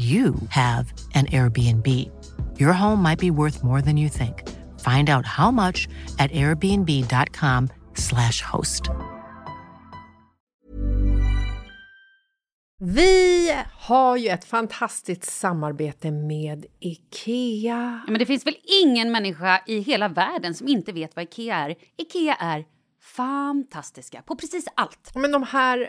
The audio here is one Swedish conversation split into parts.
you have an Airbnb. Your home might be worth more than you think. Find out how much at airbnb.com/slash host. Vi har ju ett fantastiskt samarbete med IKEA. Ja, men det finns väl ingen människa i hela världen som inte vet vad IKEA är. IKEA är fantastiska på precis allt. Men de här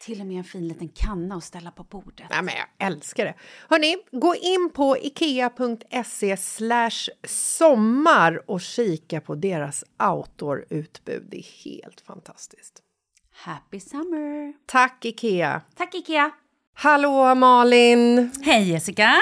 Till och med en fin liten kanna att ställa på bordet. Ja, men jag älskar det! Hörni, gå in på ikea.se sommar och kika på deras outdoor-utbud. Det är helt fantastiskt. Happy summer! Tack, Ikea! Tack, Ikea! Hallå, Malin! Hej, Jessica!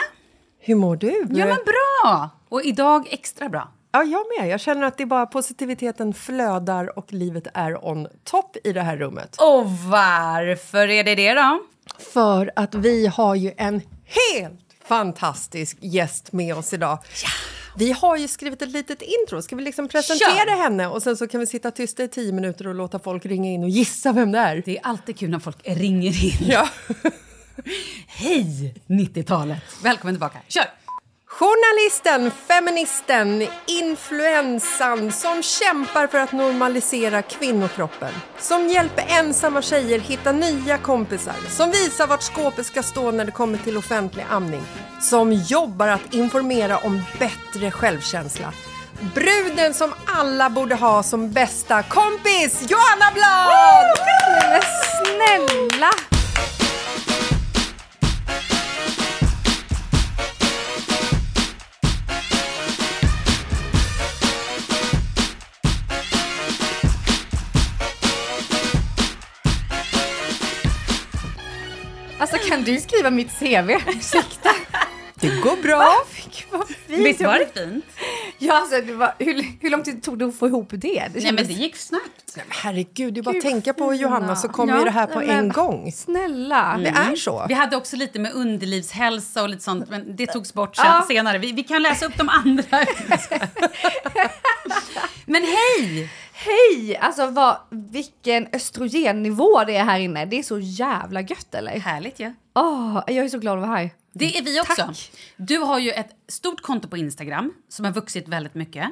Hur mår du? Ja, men bra! Och idag extra bra. Ja, jag med. Jag känner att det bara positiviteten flödar och livet är on top i det här rummet. Och varför är det det då? För att vi har ju en helt fantastisk gäst med oss idag. Ja. Vi har ju skrivit ett litet intro. Ska vi liksom presentera Kör. henne och sen så kan vi sitta tysta i tio minuter och låta folk ringa in och gissa vem det är? Det är alltid kul när folk ringer in. Ja. Hej 90-talet! Välkommen tillbaka. Kör! Journalisten, feministen, influensan som kämpar för att normalisera kvinnokroppen. Som hjälper ensamma tjejer hitta nya kompisar. Som visar vart skåpet ska stå när det kommer till offentlig amning. Som jobbar att informera om bättre självkänsla. Bruden som alla borde ha som bästa kompis, Johanna Blad! Men snälla! Du skriva mitt CV? Ursäkta. Det går bra. Visst var det fint? Ja, alltså, det var, hur, hur lång tid tog det att få ihop det? det Nej, men det gick snabbt. Herregud, det är bara att tänka på. Johanna så kommer Ja, ju det här på nej, en men- gång. Snälla. Det är så. Vi hade också lite med underlivshälsa och lite sånt, men det togs bort sen, Ja. senare. Vi, vi kan läsa upp de andra. men hej! Hej! Alltså vad, vilken östrogennivå det är här inne. Det är så jävla gött eller? Härligt ju. Ja. Åh, jag är så glad att vara här. Det är vi också. Tack. Du har ju ett stort konto på Instagram som har vuxit väldigt mycket.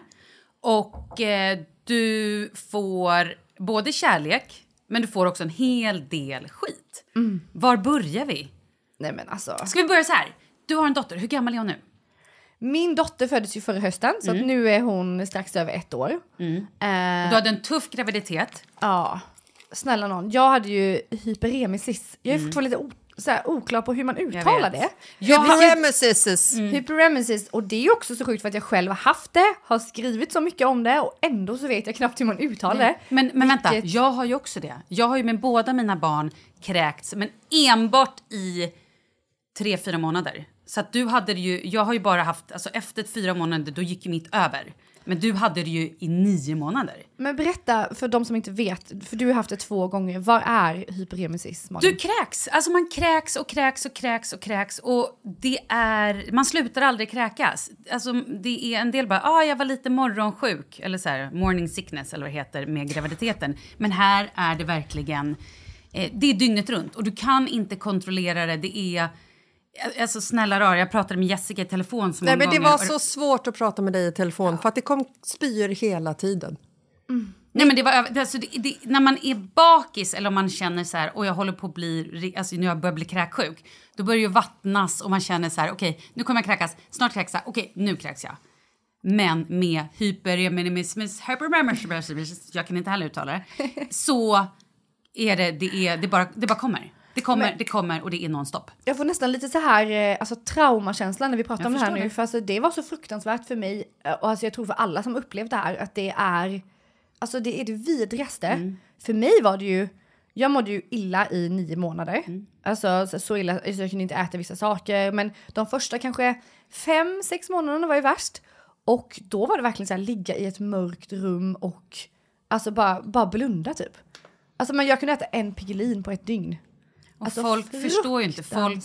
Och eh, du får både kärlek, men du får också en hel del skit. Var börjar vi? Nej men alltså. Ska vi börja så här? Du har en dotter, hur gammal är hon nu? Min dotter föddes ju förra hösten så att nu är hon strax över ett år. Eh, Du hade en tuff graviditet. Ja, snälla någon. Jag hade ju hyperemesis. Jag är fortfarande lite så här, oklar på hur man uttalar det. Jag har- Hyperemesis. Hyperemesis, och det är också så sjukt för att jag själv har haft det, har skrivit så mycket om det och ändå så vet jag knappt hur man uttalar det. Men, men vänta, jag har ju också det. Jag har ju med båda mina barn kräkts, men enbart i tre, fyra månader. Så att du hade ju, jag har ju bara haft, alltså efter fyra månader då gick ju mitt över. Men du hade det ju i nio månader. Men berätta för de som inte vet, för du har haft det två gånger, vad är hyperemesis? Malin? Du kräks, alltså man kräks och kräks och kräks och kräks och det är, man slutar aldrig kräkas. Alltså det är en del bara, ah jag var lite morgonsjuk eller så här morning sickness eller vad det heter med graviditeten. Men här är det verkligen, eh, det är dygnet runt och du kan inte kontrollera det. Det är, alltså snälla rara, jag pratade med Jessica i telefon så Nej, men det gånger. var så svårt att prata med dig i telefon för att det kom spyor hela tiden. Nej men det var alltså det, det, när man är bakis eller om man känner så här och jag håller på att bli alltså nu jag börjar bli kräksjuk. Då börjar det ju vattnas och man känner så här okej nu kommer jag kräkas, snart kräks jag, okej nu kräks jag. Men med hypereminismus, jag kan inte heller uttala det, så är det, det, är, det, bara, det bara kommer. Det kommer, det kommer och det är nonstop. Jag får nästan lite så här eh, alltså, traumakänsla när vi pratar Jag om det här nu. det. För alltså, det var så fruktansvärt för mig eh, och alltså, jag tror för alla som upplevt det här att det är alltså, det, är det vidrigaste. Mm. För mig var det ju, jag mådde ju illa i nio månader. Mm. Alltså så, så illa, alltså, jag kunde inte äta vissa saker. Men de första kanske fem, sex månaderna var ju värst. Och då var det verkligen så här ligga i ett mörkt rum och alltså bara, bara blunda typ. Alltså men jag kunde äta en Piggelin på ett dygn. Och Alltså, folk förstår ju inte. Folk,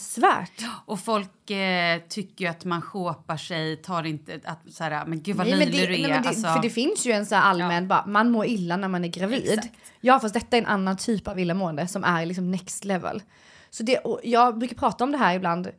och folk eh, tycker ju att man shopar sig, tar inte att så här, men gud vad Nej, löjlig du är. nej, men det, alltså. För det finns ju en så allmän, bara, man mår illa när man är gravid. Exakt. Ja fast detta är en annan typ av illamående som är liksom next level. Så det, jag brukar prata om det här ibland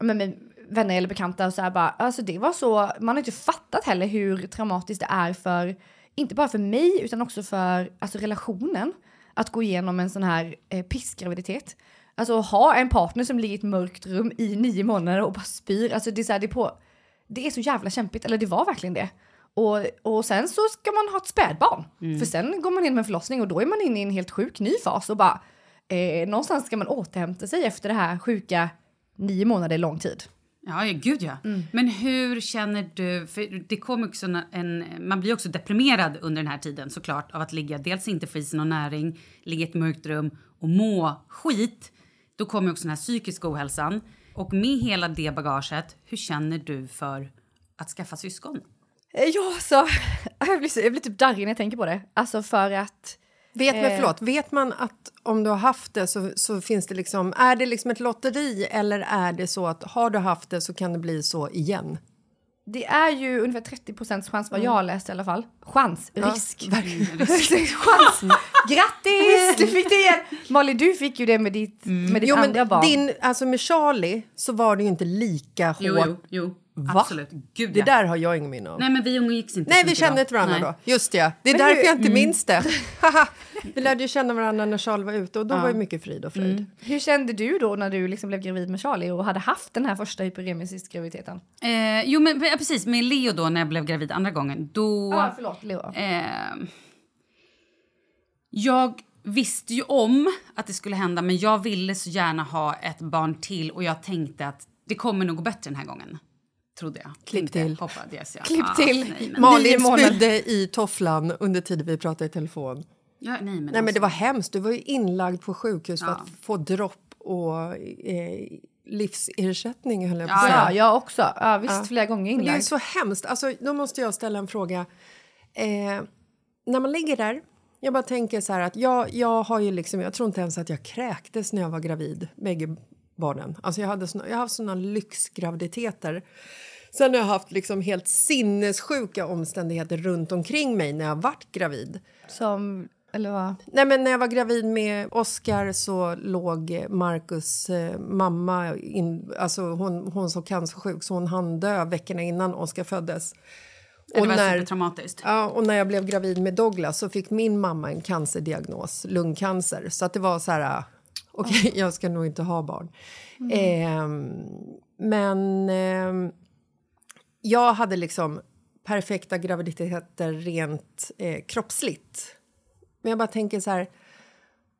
med, med vänner eller bekanta och så här bara, alltså det var så, man har inte fattat heller hur traumatiskt det är för, inte bara för mig utan också för alltså relationen att gå igenom en sån här eh, pissgraviditet. Alltså ha en partner som ligger i ett mörkt rum i nio månader och bara spyr, alltså det är så här, det är på, det är så jävla kämpigt, eller det var verkligen det. Och, och sen så ska man ha ett spädbarn. För sen går man in med en förlossning och då är man inne i en helt sjuk ny fas och bara eh, någonstans ska man återhämta sig efter det här sjuka nio månader lång tid. Ja, ja, gud ja. Men hur känner du, för det kommer också en, man blir också deprimerad under den här tiden såklart av att ligga, dels inte få i sig någon näring, ligga i ett mörkt rum och må skit. Då kommer också den här psykiska ohälsan. Och med hela det bagaget, hur känner du för att skaffa syskon? Eh, Ja, så jag blir, jag blir typ darrig när jag tänker på det. Alltså för att Vet, men Eh. förlåt, vet man att om du har haft det så, så finns det liksom, är det liksom ett lotteri eller är det så att har du haft det så kan det bli så igen? det är ju ungefär 30 chans vad jag har läst i alla fall. Chans, risk. chans. Grattis, du fick det igen! Malin, du fick ju det med ditt, med ditt Jo, andra men barn. din, alltså med Charlie så var det ju inte lika hårt. Jo, jo, jo. Va? Absolut. Gud, Det ja. där har jag ingen minne av. Nej, men vi umgicks inte Nej, vi kände inte varandra Nej. då. Just det, det är Men därför hur- jag inte minns det. Vi lärde ju känna varandra när Charlie var ute och då var det mycket frid och fröjd. Hur kände du då när du liksom blev gravid med Charlie och hade haft den här första hyperemesis-graviditeten? Eh, jo, men ja, precis. Med Leo då, när jag blev gravid andra gången, då... Ja, förlåt, Leo. Eh, jag visste ju om att det skulle hända, men jag ville så gärna ha ett barn till och jag tänkte att det kommer nog gå bättre den här gången. Trodde jag. Klipp till. Hoppades jag. Klipp Ah, till. Nio Malin spydde i tofflan under tiden vi pratade i telefon. ja, nej, men, Nej, men alltså, det var hemskt. Du var ju inlagd på sjukhus för Ja. att få dropp och eh, livsersättning höll jag på att Ja, säga. Ja, jag också. Ja, visst, Ja. flera gånger Men det är inlagd. så hemskt. Alltså, då måste jag ställa en fråga. Eh, när man ligger där, jag bara tänker så här att jag, jag har ju liksom, jag tror inte ens att jag kräktes när jag var gravid, bägge barnen. Alltså jag, hade såna, jag har haft såna lyxgraviditeter. Sen har jag haft liksom helt sinnessjuka omständigheter runt omkring mig när jag varit gravid. Som, eller vad? Nej, men när jag var gravid med Oscar så låg Marcus eh, mamma... In, alltså hon, hon så cancersjuk, så hon hann dö veckorna innan Oscar föddes. Det Och var när, supertraumatiskt. ja, och när jag blev gravid med Douglas så fick min mamma en cancerdiagnos, lungcancer. Så att det var så här och Okej, jag ska nog inte ha barn. Ehm, men eh, jag hade liksom perfekta graviditeter rent eh, kroppsligt. Men jag bara tänker så här,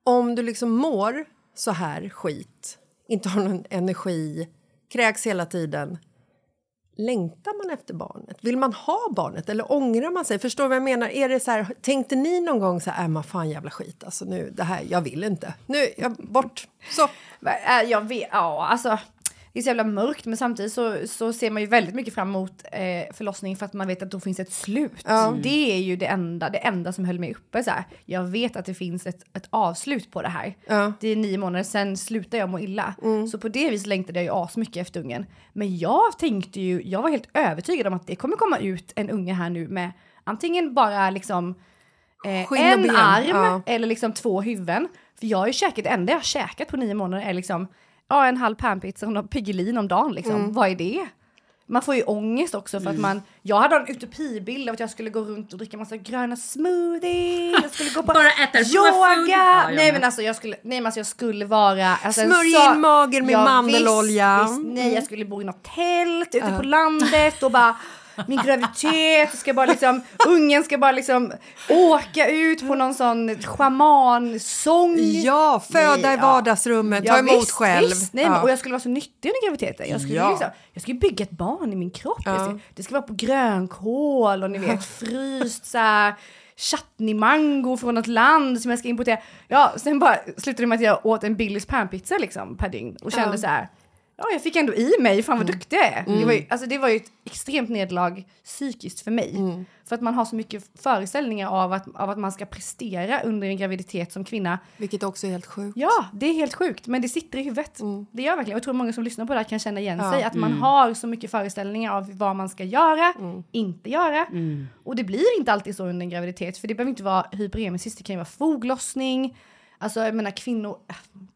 om du liksom mår så här skit, inte har någon energi, kräks hela tiden. Längtar man efter barnet? Vill man ha barnet eller ångrar man sig? Förstår vad jag menar? Är det så här, tänkte ni någon gång så här, äh, man fan jävla skit, alltså nu, det här, jag vill inte. Nu, jag, bort. Så. Äh, jag vet, ja alltså. Det är så jävla mörkt men samtidigt så, så ser man ju väldigt mycket fram emot eh, förlossningen för att man vet att då finns ett slut. Det är ju det enda, det enda som höll mig uppe. Så här. Jag vet att det finns ett, ett avslut på det här. Ja. Det är nio månader, sen slutar jag må illa. Så på det viset längtade jag ju asmycket efter ungen. Men jag tänkte ju, jag var helt övertygad om att det kommer komma ut en unge här nu med antingen bara liksom eh, en arm ja. eller liksom två huvuden. För jag har ju käkat, det enda jag har käkat på nio månader är liksom ja, en halv panpizza och Piggelin om dagen liksom. Mm. Vad är det? Man får ju ångest också för att man, jag hade en utopibild av att jag skulle gå runt och dricka massa gröna smoothies, jag skulle gå på Bara äta yoga. Ja, nej men alltså jag skulle, nej men alltså jag skulle vara alltså, en Smörj så- in magen med Ja, mandelolja. Visst, visst, nej jag skulle bo i något tält ute på landet och bara min graviditet ska bara liksom, ungen ska bara liksom åka ut på någon sån schamansång. Ja, föda Nej, i vardagsrummet, ta emot visst, själv. Visst. Nej, Ja. men, och jag skulle vara så nyttig under graviditeten. Jag skulle, Ja. liksom, jag skulle bygga ett barn i min kropp. Ja. ska, det ska vara på grönkål och ni vet fryst så här chutney-mango från ett land som jag ska importera. Ja, sen bara slutade det med att jag åt en Billys panpizza liksom per dygn och kände Ja. så här. Ja, jag fick ändå i mig, fan Mm. vad duktig jag är. Det, var ju, alltså, det var ju ett extremt nederlag psykiskt för mig. Mm. För att man har så mycket föreställningar av att, av att man ska prestera under en graviditet som kvinna. Vilket också är helt sjukt. Ja, det är helt sjukt, men det sitter i huvudet. Det gör verkligen. Jag tror många som lyssnar på det här kan känna igen Ja. sig. Att man har så mycket föreställningar av vad man ska göra, inte göra. Och det blir inte alltid så under en graviditet. För det behöver inte vara hyperemesis, det kan ju vara foglossning. Alltså jag menar kvinnor,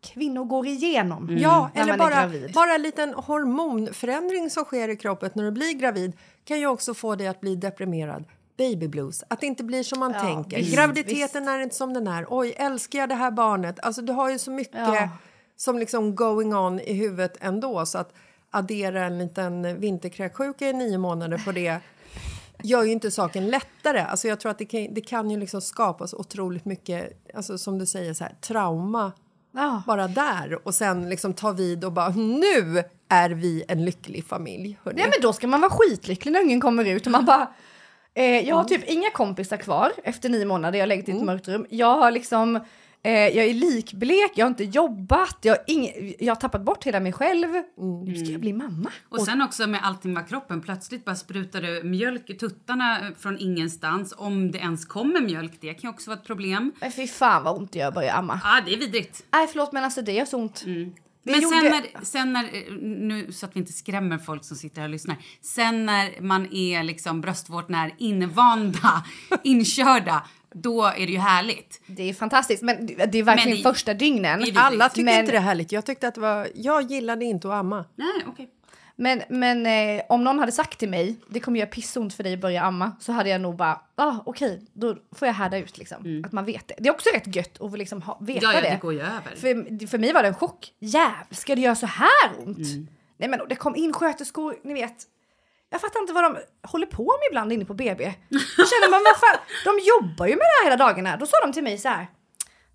kvinnor går igenom Ja, när eller man är bara, gravid. bara en liten hormonförändring som sker i kroppen när du blir gravid kan ju också få dig att bli deprimerad. Baby blues, att det inte blir som man Ja, tänker. visst, Graviditeten är inte som den är. Oj, älskar jag det här barnet? Alltså, du har ju så mycket Ja. som liksom going on i huvudet ändå. Så att addera en liten vinterkräksjuka i nio månader på det gör ju inte saken lättare. Alltså jag tror att det kan, det kan ju liksom skapas otroligt mycket, alltså som du säger, så här, trauma Ja. bara där och sen liksom ta vid och bara nu är vi en lycklig familj. hörni." Nej men då ska man vara skitlycklig när ungen kommer ut och man bara eh, Jag har typ inga kompisar kvar efter nio månader, jag har legat i ett mörkt rum. Jag har liksom eh, jag är likblek, jag har inte jobbat, jag har, ing- jag har tappat bort hela mig själv. Nu ska jag bli mamma. Och sen också med allting med kroppen, plötsligt bara sprutar du mjölk i tuttarna från ingenstans. Om det ens kommer mjölk, det kan ju också vara ett problem. Men fy fan vad ont det gör att börja amma. Ja, det är vidrigt. Nej förlåt men alltså det gör så ont. Det Men sen när, sen när, nu så att vi inte skrämmer folk som sitter här och lyssnar. Sen när man är liksom bröstvårtorna invanda, inkörda, då är det ju härligt. Det är fantastiskt men det är verkligen det- första dygnen. Alla tycker Men- inte det är härligt. Jag tyckte att det var, jag gillade inte att amma. Nej, okej. Men, men eh, om någon hade sagt till mig, det kommer göra pissont för dig att börja amma, så hade jag nog bara, ah, okej, då får jag härda ut liksom. Att man vet det. Det är också rätt gött att liksom ha, veta Ja, ja, det. det går ju över. För, för mig var det en chock. Jävlar, ska det göra så här ont? Nej men det kom in sköterskor, ni vet. Jag fattar inte vad de håller på med ibland inne på BB. Jag känner man, vad fan, de jobbar ju med det här hela dagarna. Då sa de till mig så här.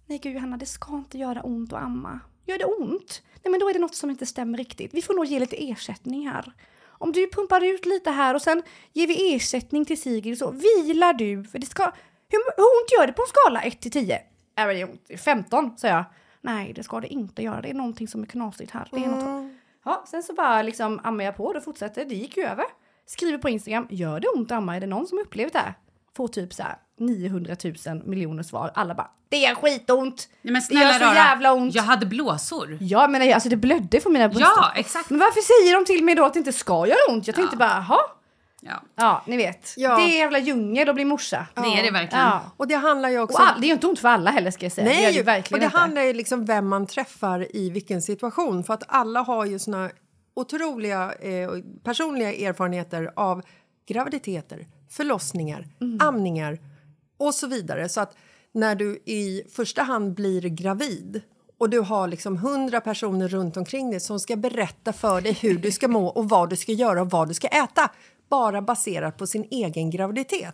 Nej gud Johanna, det ska inte göra ont att amma. Gör det ont? Nej men då är det något som inte stämmer riktigt. Vi får nog ge lite ersättning här. Om du pumpar ut lite här och sen ger vi ersättning till Sigrid så vilar du. För det ska... Hur, hur ont gör det på en skala 1 till 10? Äh, det ont. 15 sa jag. Nej det ska det inte göra. Det är någonting som är knasigt här. Det är något... Ja, sen så bara liksom ammar jag på, då fortsätter, det gick ju över. Skriver på Instagram, gör det ont att amma? Är det någon som upplevt det här? Får typ så här 900 000 miljoner svar. Alla bara, det är skitont! Nej, men det gör snälla så rara, jävla ont! jag hade blåsor. Ja men alltså det blödde från mina bröst. Ja, exakt. Men varför säger de till mig då att det inte ska göra ont? Jag tänkte bara, jaha? Ja, Ja, ni vet. Ja. Det är jävla djungel att bli morsa. det är det verkligen. Ja. Och det handlar ju också Och all, det är ju inte ont för alla heller ska jag säga. det gör Nej, det och verkligen det inte. handlar ju liksom vem man träffar i vilken situation. För att alla har ju såna otroliga eh, personliga erfarenheter av graviditeter, förlossningar, Mm. amningar och så vidare. Så att när du i första hand blir gravid och du har liksom hundra personer runt omkring dig som ska berätta för dig hur du ska må och vad du ska göra och vad du ska äta bara baserat på sin egen graviditet.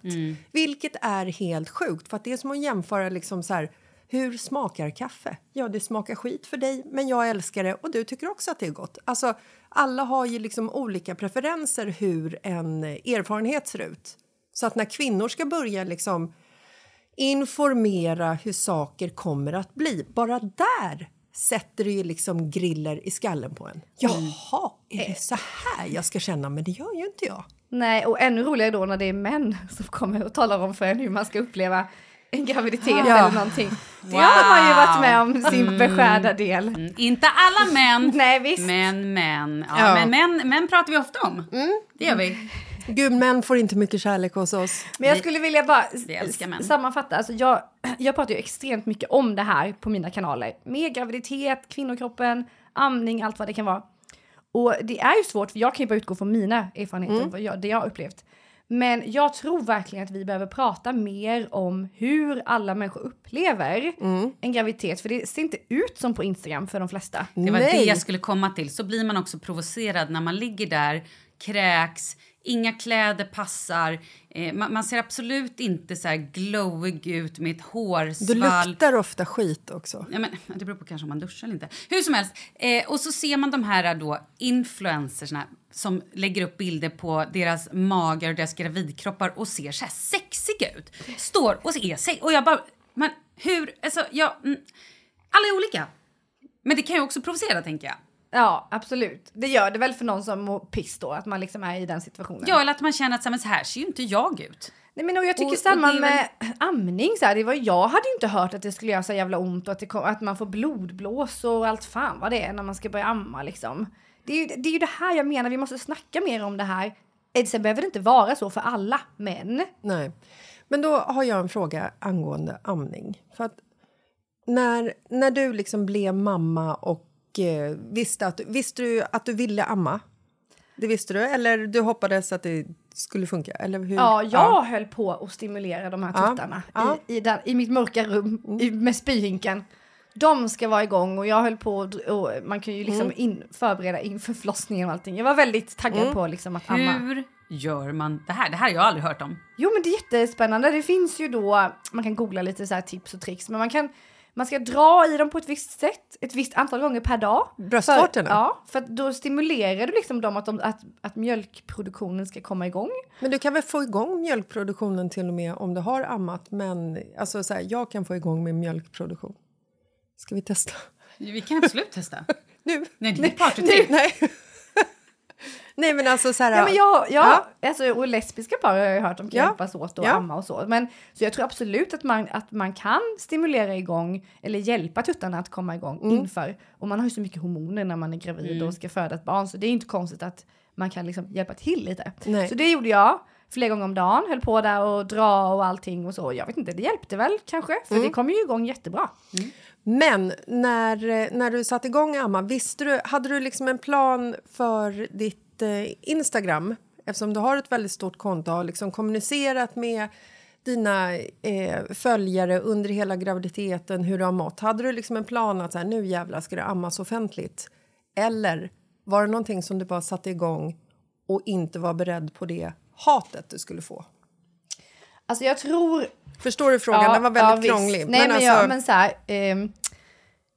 Vilket är helt sjukt, för att det är som att jämföra liksom så här, hur smakar kaffe? Ja, det smakar skit för dig, men jag älskar det och du tycker också att det är gott. Alltså, alla har ju liksom olika preferenser hur en erfarenhet ser ut. Så att när kvinnor ska börja liksom informera hur saker kommer att bli, bara där sätter det ju liksom griller i skallen på en. Jaha, är det så här jag ska känna? Men det gör ju inte jag. Nej, och ännu roligare då när det är män som kommer och talar om för en hur man ska uppleva en graviditet Ja. eller någonting. Det har man ju varit med om sin Mm. beskärda del. Mm, Inte alla män. Nej, visst. Men män. Ja, Ja. Men män, män pratar vi ofta om. Det gör vi. Gud, män får inte mycket kärlek hos oss. Men jag skulle vilja bara Vi sammanfatta. Alltså jag, jag pratar ju extremt mycket om det här på mina kanaler. Med graviditet, kvinnokroppen, amning, allt vad det kan vara. Och det är ju svårt, för jag kan ju bara utgå från mina erfarenheter, vad jag, det jag har upplevt. Men jag tror verkligen att vi behöver prata mer om hur alla människor upplever en graviditet. För det ser inte ut som på Instagram för de flesta. Det var Nej. det jag skulle komma till. Så blir man också provocerad när man ligger där, kräks, inga kläder passar. Eh, man, man ser absolut inte så här glowig ut med ett Du hårsvall. luktar ofta skit också. Ja, men, det beror på kanske om man duschar eller inte. Hur som helst. Eh, och så ser man de här då influencersna som lägger upp bilder på deras magar och deras gravidkroppar och ser så här sexiga ut. Står och är sexiga. Och jag bara, men hur, alltså jag, mm, alla är olika. Men det kan ju också provocera tänker jag. Ja, absolut. Det gör det väl för någon som mår piss då, att man liksom är i den situationen. Ja, eller att man känner att så här, ser ju inte jag ut. Nej men och jag tycker Och- och samma det är med amning så här, det var, jag hade ju inte hört att det skulle göra så jävla ont och att, det kom, att man får blodblås och allt fan vad det är när man ska börja amma liksom. Det är, ju, det är ju det här jag menar, vi måste snacka mer om det här. Eh, Sen behöver det inte vara så för alla, men Nej. Men då har jag en fråga angående amning. För att när, när du liksom blev mamma och eh, visste, att, visste du att du ville amma? Det visste du? Eller du hoppades att det skulle funka? Eller hur? ja, jag höll på att stimulera de här Ja, tuttarna ja. I, i, den, i mitt mörka rum i, med spyhinken. De ska vara igång och jag höll på och, och man kan ju liksom Mm. in, förbereda inför förlossningen och allting. Jag var väldigt taggad Mm. på liksom att amma. Hur gör man det här? Det här har jag aldrig hört om. Jo men det är jättespännande. Det finns ju då, man kan googla lite så här tips och tricks, men man kan man ska dra i dem på ett visst sätt, ett visst antal gånger per dag. Bröstvårtorna? För, ja, för då stimulerar du liksom dem att, de, att, att mjölkproduktionen ska komma igång. Men du kan väl få igång mjölkproduktionen till och med om du har ammat? Men alltså så här, jag kan få igång min mjölkproduktion. Ska vi testa? Vi kan absolut testa. Nu? Nej, det är partytrick. Nej. Nej men alltså så här... Ja, men jag, ja, Ja. Alltså, och lesbiska par har jag ju hört de kan Ja. hjälpas åt och Ja. amma och så. Men, så jag tror absolut att man, att man kan stimulera igång eller hjälpa tuttarna att komma igång Mm. inför. Och man har ju så mycket hormoner när man är gravid och ska föda ett barn så det är inte konstigt att man kan liksom hjälpa till lite. Nej. Så det gjorde jag flera gånger om dagen, höll på där och dra och allting och så. Jag vet inte, det hjälpte väl kanske för Mm. det kom ju igång jättebra. Men när, eh, när du satte igång Amma, visste du, hade du liksom en plan för ditt eh, Instagram? Eftersom du har ett väldigt stort konto och har liksom kommunicerat med dina eh, följare under hela graviditeten hur du har mått. Hade du liksom en plan att så här, nu jävlar ska det ammas offentligt? Eller var det någonting som du bara satte igång och inte var beredd på det hatet du skulle få? Alltså jag tror Förstår du frågan? Den var väldigt visst. krånglig. Nej men, alltså, jag, men så här, ehm,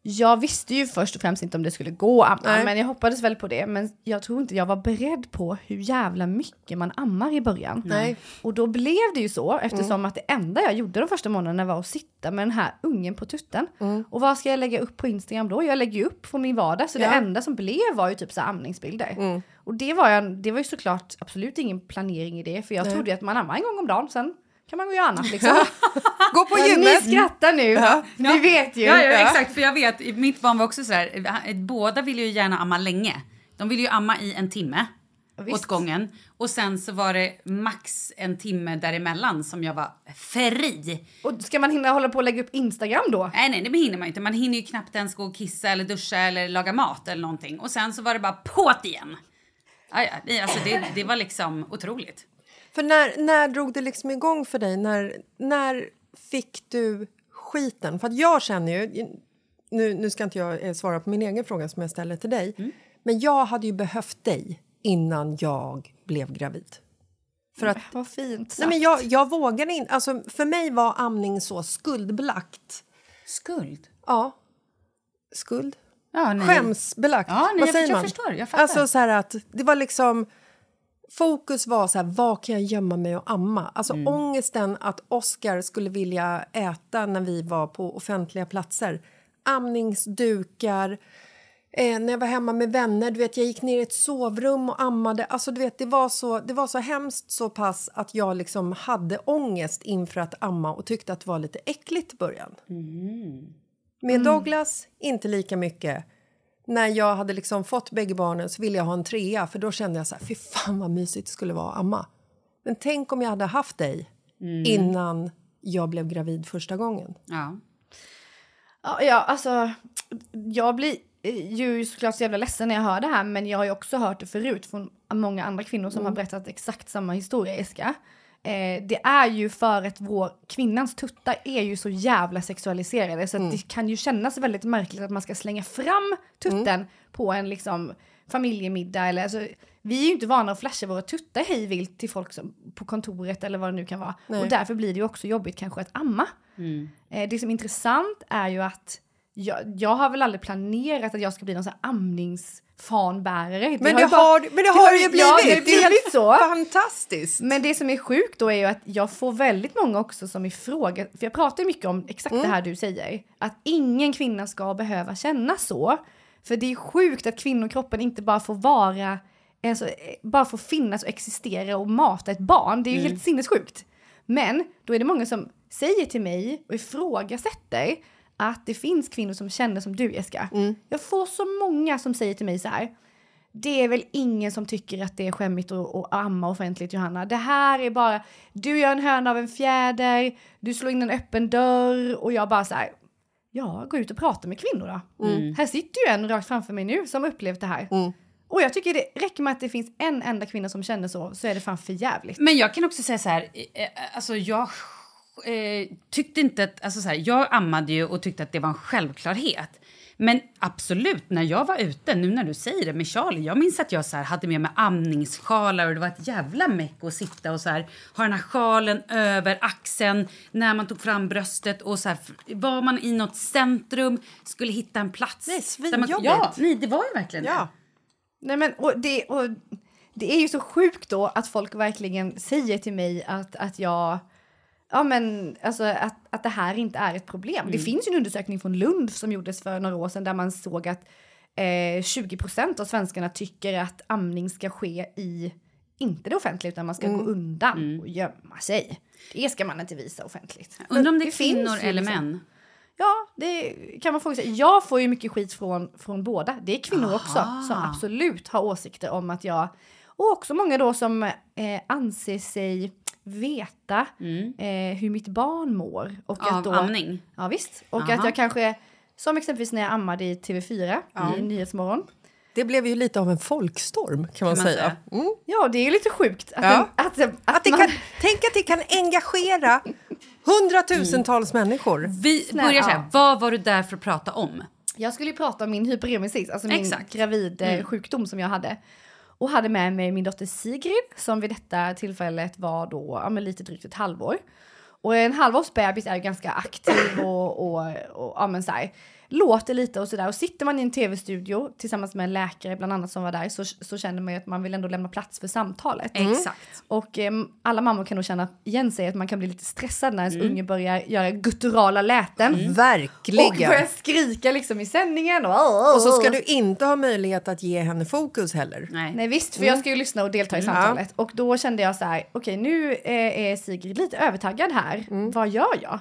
jag visste ju först och främst inte om det skulle gå att amma, Nej. men jag hoppades väl på det. Men jag tror inte jag var beredd på hur jävla mycket man ammar i början. Nej. Och då blev det ju så eftersom att det enda jag gjorde de första månaderna var att sitta med den här ungen på tutten. Och vad ska jag lägga upp på Instagram då? Jag lägger ju upp från min vardag så det Ja. enda som blev var ju typ så amningsbilder. Och det var, jag, det var ju såklart absolut ingen planering i det för jag trodde ju att man ammar en gång om dagen sen kan man gå och göra annat liksom. Gå på gymmet! Ni skrattar nu, ni vet ju. Ja, ja, exakt. För jag vet, mitt barn var också så här, han- båda ville ju gärna amma länge. De ville ju amma i en timme visst. åt gången. Och sen så var det max en timme däremellan som jag var fri. Och ska man hinna hålla på och lägga upp Instagram då? Nej, nej, det hinner man inte. Man hinner ju knappt ens gå och kissa eller duscha eller laga mat eller någonting. Och sen så var det bara på't igen. Ja, ja, det, alltså det, det var liksom otroligt. För när, när drog det liksom igång för dig? När, när fick du skiten? För att jag känner ju... Nu, nu ska inte jag eh, svara på min egen fråga som jag ställer till dig. Mm. Men jag hade ju behövt dig innan jag blev gravid. För att, Vad fint sagt. nej men jag, jag vågade inte... Alltså för mig var amning så skuldbelagt. Skuld? Ja. Skuld? Ja, nej. Skämsbelagt. Ja, nej, Vad jag- säger jag man? förstår, jag fattar. Alltså så här att det var liksom... Fokus var så här, vad kan jag gömma mig och amma? Alltså Mm. ångesten att Oscar skulle vilja äta när vi var på offentliga platser. Amningsdukar. Eh, när jag var hemma med vänner, du vet, jag gick ner i ett sovrum och ammade. Alltså, du vet, det, var så, det var så hemskt så pass att jag liksom hade ångest inför att amma och tyckte att det var lite äckligt i början. Med Douglas, inte lika mycket. När jag hade liksom fått bägge barnen så ville jag ha en trea för då kände jag så här, fy fan vad mysigt det skulle vara att amma. Men tänk om jag hade haft dig innan jag blev gravid första gången. Ja. Ja, alltså jag blir ju såklart så jävla ledsen när jag hör det här men jag har ju också hört det förut från många andra kvinnor som har berättat exakt samma historia, Eska. Eh, det är ju för att vår, kvinnans tuttar är ju så jävla sexualiserade så att det kan ju kännas väldigt märkligt att man ska slänga fram tutten på en liksom familjemiddag eller alltså, vi är ju inte vana att flasha våra tuttar hej vilt till folk som, på kontoret eller vad det nu kan vara. Nej. Och därför blir det ju också jobbigt kanske att amma. Eh, det som är intressant är ju att jag, jag har väl aldrig planerat att jag ska bli någon sån här Men det, bara- har, men det har det ju blivit! Ja, det har blivit så. Fantastiskt! Men det som är sjukt då är ju att jag får väldigt många också som ifråga, för jag pratar mycket om exakt det här du säger, att ingen kvinna ska behöva känna så. För det är sjukt att kvinnokroppen inte bara får vara, alltså, bara får finnas och existera och mata ett barn. Det är ju helt sinnessjukt. Men då är det många som säger till mig och ifrågasätter att det finns kvinnor som känner som du Jessica. Jag får så många som säger till mig så här. Det är väl ingen som tycker att det är skämmigt att, att amma offentligt Johanna. Det här är bara, du gör en höna av en fjäder, du slår in en öppen dörr och jag bara så här. Ja, gå ut och prata med kvinnor då. Här sitter ju en rakt framför mig nu som upplevt det här. Och jag tycker det räcker med att det finns en enda kvinna som känner så, så är det fan för jävligt. Men jag kan också säga så här, eh, eh, alltså jag eh, tyckte inte att, alltså så här, jag ammade ju och tyckte att det var en självklarhet. Men absolut, när jag var ute, nu när du säger det med Charlie, jag minns att jag så här, hade med mig amningssjalar och det var ett jävla meck att sitta och så här, ha den här sjalen över axeln när man tog fram bröstet och så här, var man i något centrum, skulle hitta en plats. Det är svinjobbigt. Ja, nej, det var ju verkligen Ja. Nej men och det, och det är ju så sjukt då att folk verkligen säger till mig att, att jag Ja men alltså att, att det här inte är ett problem. Det finns ju en undersökning från Lund som gjordes för några år sedan där man såg att eh, 20% av svenskarna tycker att amning ska ske i, inte det offentliga utan man ska gå undan och gömma sig. Det ska man inte visa offentligt. det. Undrar om det är Det kvinnor ju eller liksom- män. Ja, det kan man fråga sig. Jag får ju mycket skit från, från båda. Det är kvinnor också som absolut har åsikter om att jag... Och också många då som eh, anser sig veta eh, hur mitt barn mår. Och Av att då, amning? Ja visst. Och Aha. att jag kanske, som exempelvis när jag ammade i TV4 i Nyhetsmorgon. Det blev ju lite av en folkstorm kan man, man säga. säga. Mm. Ja, det är ju lite sjukt. Att, Ja. det, att, att, Att det man, kan, tänk att det kan engagera hundratusentals människor. Vi Snälla, börjar så här, ja. vad var du där för att prata om? Jag skulle ju prata om min hyperemesis, alltså min Exakt. gravid eh, sjukdom som jag hade. Och hade med mig min dotter Sigrid som vid detta tillfället var då ja, men lite drygt ett halvår. Och en halvårsbebis är ju ganska aktiv och, och, och ja, men så här, låter lite och sådär. Och sitter man i en tv-studio tillsammans med en läkare bland annat som var där så, så känner man ju att man vill ändå lämna plats för samtalet. Exakt. Och eh, alla mammor kan nog känna igen sig att man kan bli lite stressad när ens unge börjar göra gutturala läten. Och Verkligen. börjar skrika liksom i sändningen. Och, Och så ska du inte ha möjlighet att ge henne fokus heller. Nej. Nej visst, för jag ska ju lyssna och delta i samtalet. Och då kände jag så här, okej nu eh, är Sigrid lite övertaggad här. Vad gör jag?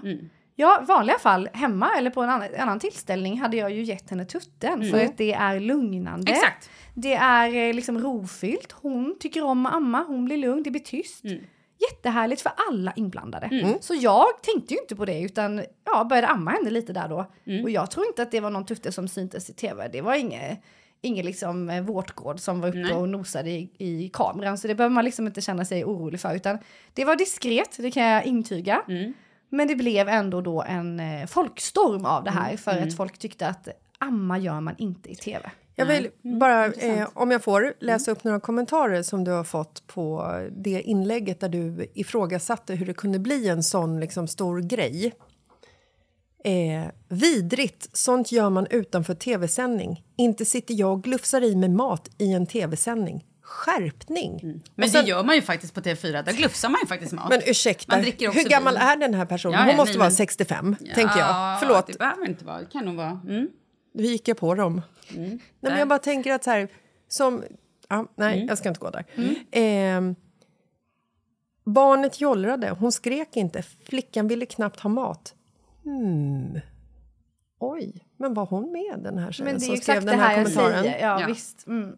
Ja, i vanliga fall hemma eller på en annan, annan tillställning hade jag ju gett henne tutten för att det är lugnande. Exakt. Det är eh, liksom rofyllt. Hon tycker om att amma, hon blir lugn, det blir tyst. Jättehärligt för alla inblandade. Så jag tänkte ju inte på det utan ja, började amma henne lite där då. Och jag tror inte att det var någon tutte som syntes i tv. Det var inget Ingen liksom eh, vårtgård som var uppe Nej. och nosade i, i kameran. Så det behöver man liksom inte känna sig orolig för. Utan det var diskret, det kan jag intyga. Men det blev ändå då en eh, folkstorm av det här. För att folk tyckte att amma gör man inte i tv. Jag vill bara, eh, om jag får, läsa upp några kommentarer som du har fått på det inlägget där du ifrågasatte hur det kunde bli en sån liksom, stor grej. Eh, vidrigt, sånt gör man utanför tv-sändning. Inte sitter jag och glufsar i med mat i en tv-sändning. Skärpning! Men Och sen- det gör man ju faktiskt på TV4. Där glufsar man ju faktiskt mat. Men ursäkta, Man dricker också hur gammal vin. är den här personen? Ja, Hon ja, måste nej, vara men- 65, tänker jag. Förlåt, Det behöver inte vara. Det kan nog vara. Mm. nu gick jag på dem. nej, men jag bara tänker att så här, som... Ja, nej, jag ska inte gå där. Ehm, barnet jollrade, hon skrek inte. Flickan ville knappt ha mat. Hmm. Oj, men var hon med den här tjejen Men det är som skrev den här här kommentaren? säger. Ja, Ja. visst. Mm.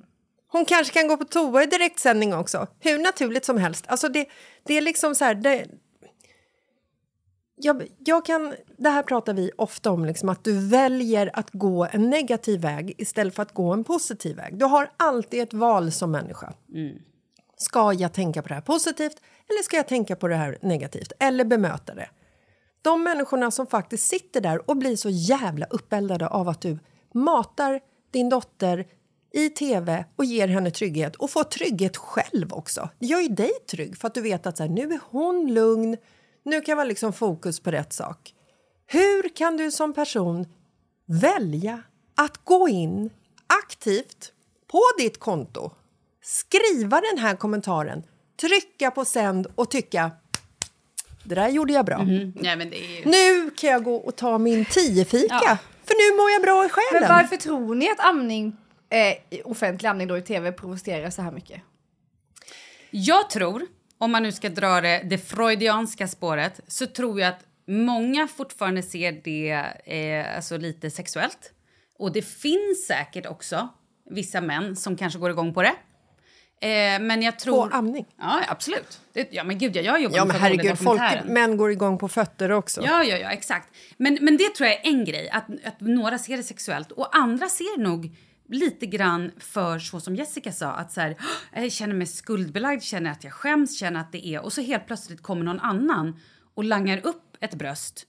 Hon kanske kan gå på toa i direktsändning också. Hur naturligt som helst. Alltså det, det är liksom så här... Det, jag, jag kan, det här pratar vi ofta om, liksom, att du väljer att gå en negativ väg istället för att gå en positiv väg. Du har alltid ett val som människa. Ska jag tänka på det här positivt eller ska jag tänka på det här negativt? Eller bemöta det? De människorna som faktiskt sitter där och blir så jävla uppeldade av att du matar din dotter i tv och ger henne trygghet och får trygghet själv också. Det gör ju dig trygg för att du vet att så här, nu är hon lugn, nu kan vara liksom fokus på rätt sak. Hur kan du som person välja att gå in aktivt på ditt konto, skriva den här kommentaren, trycka på sänd och tycka det där gjorde jag bra. Men det är ju... Nu kan jag gå och ta min tiofika för nu mår jag bra i själen. Men varför tror ni att amning, eh, offentlig amning då i tv provocerar så här mycket? Jag tror, om man nu ska dra det, det freudianska spåret, så tror jag att många fortfarande ser det eh, alltså lite sexuellt. Och det finns säkert också vissa män som kanske går igång på det. Eh, men jag tror... På amning? Ja, absolut. Det, ja, men gud, jag, jag jobbar Ja med men herregud, folk, män går igång på fötter också. Ja, ja, ja, exakt. Men, men det tror jag är en grej, att, att några ser det sexuellt och andra ser nog lite grann för så som Jessica sa, att så här, "Åh, jag känner mig skuldbelagd, känner att jag skäms, känner att det är och så helt plötsligt kommer någon annan och langar upp ett bröst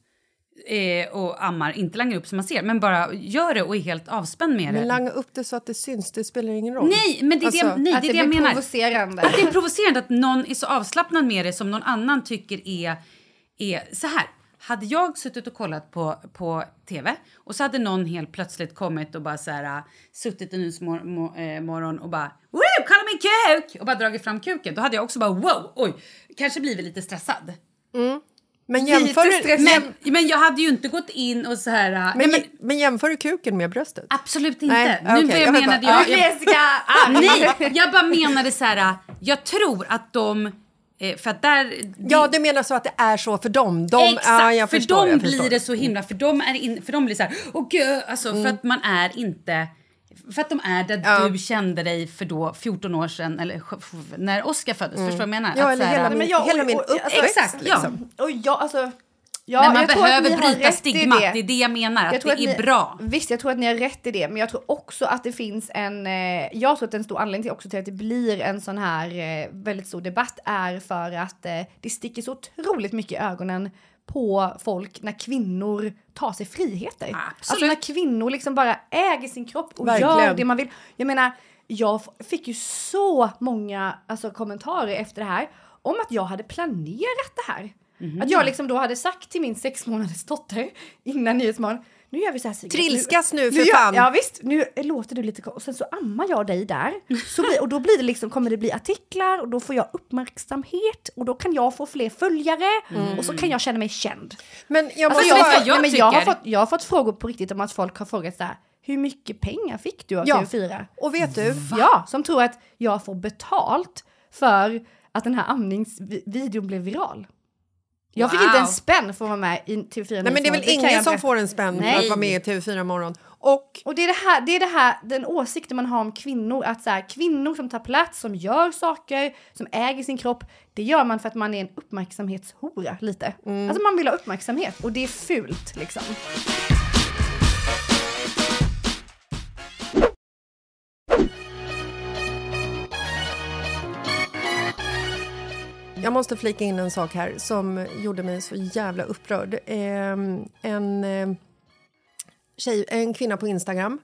eh, och ammar, inte langar upp som man ser, men bara gör det och är helt avspänd med Men det. langa upp det så att det syns, det spelar ingen roll. Nej, men det är Alltså, det, nej, att det, är det det jag blir menar. provocerande. Att det är provocerande att någon är så avslappnad med det som någon annan tycker är, är så här. Hade jag suttit och kollat på, på tv och så hade någon helt plötsligt kommit och bara så här, äh, suttit en morgon och bara Woo, kolla min kuk! Och bara dragit fram kuken. Då hade jag också bara wow, oj, kanske blivit lite stressad. Men jämför, stress- Men, men jag hade ju inte gått in och så här... äh, men, nej, men, men jämför du kuken med bröstet? absolut inte. Nej, nu börjar jag menade bara- jag... jag! Ah, nej, jag bara menade så här, äh, jag tror att de... eh, För att där... Ja, du menar så att det är så för dem? De, Exakt, ja, jag för förstår, dem jag blir det så himla... För dem, är in, för dem blir det så här... Åh gud, alltså för att man är inte... För att de är där Ja. du kände dig för då 14 år sedan, eller när Oscar föddes. Förstår du vad jag menar? Ja, Att eller här- hela min, men jag- hela min uppväxt. Exakt, ja. liksom. Och jag, alltså, ja, Men man att behöver bryta stigmat. Det. är det jag menar, Jag att tror det är ni, bra. Visst, jag tror att ni har rätt i det. Men jag tror också att det finns en... Eh, jag tror att en stor anledning till, också till att det blir en sån här eh, väldigt stor debatt är för att eh, det sticker så otroligt mycket i ögonen på folk när kvinnor tar sig friheter. Absolut. Alltså när kvinnor liksom bara äger sin kropp och Verkligen. gör det man vill. Jag menar, jag fick ju så många alltså, kommentarer efter det här om att jag hade planerat det här. Mhm. Att jag liksom då hade sagt till min sex månaders dotter innan Nyhetsmorgon nu gör vi så här Sigrid. Trilskas nu, för gör- fan. Ja visst, nu låter du lite och sen så ammar jag dig där. Så blir, och då blir det liksom, kommer det bli artiklar och då får jag uppmärksamhet och då kan jag få fler följare och så kan jag känna mig känd. Men jag Alltså, jag, jag nej, men jag, har fått, jag har fått frågor på riktigt om att folk har frågat så här, hur mycket pengar fick du av Ja. TV4? Och vet du? Ja, som tror att jag får betalt för att den här amningsvideon blev viral. Jag fick Wow. inte en spänn för att vara med i TV4 Nej, men det är väl kan ingen som får en spänn för Nej. att vara med i TV4 Morgon. Och Och det är det här, det är det här, den åsikten man har om kvinnor, att så här, kvinnor som tar plats, som gör saker, som äger sin kropp, det gör man för att man är en uppmärksamhetshora lite. Alltså man vill ha uppmärksamhet och det är fult liksom. Måste flika in en sak här som gjorde mig så jävla upprörd. Ehm, en, eh, tjej, en kvinna på Instagram.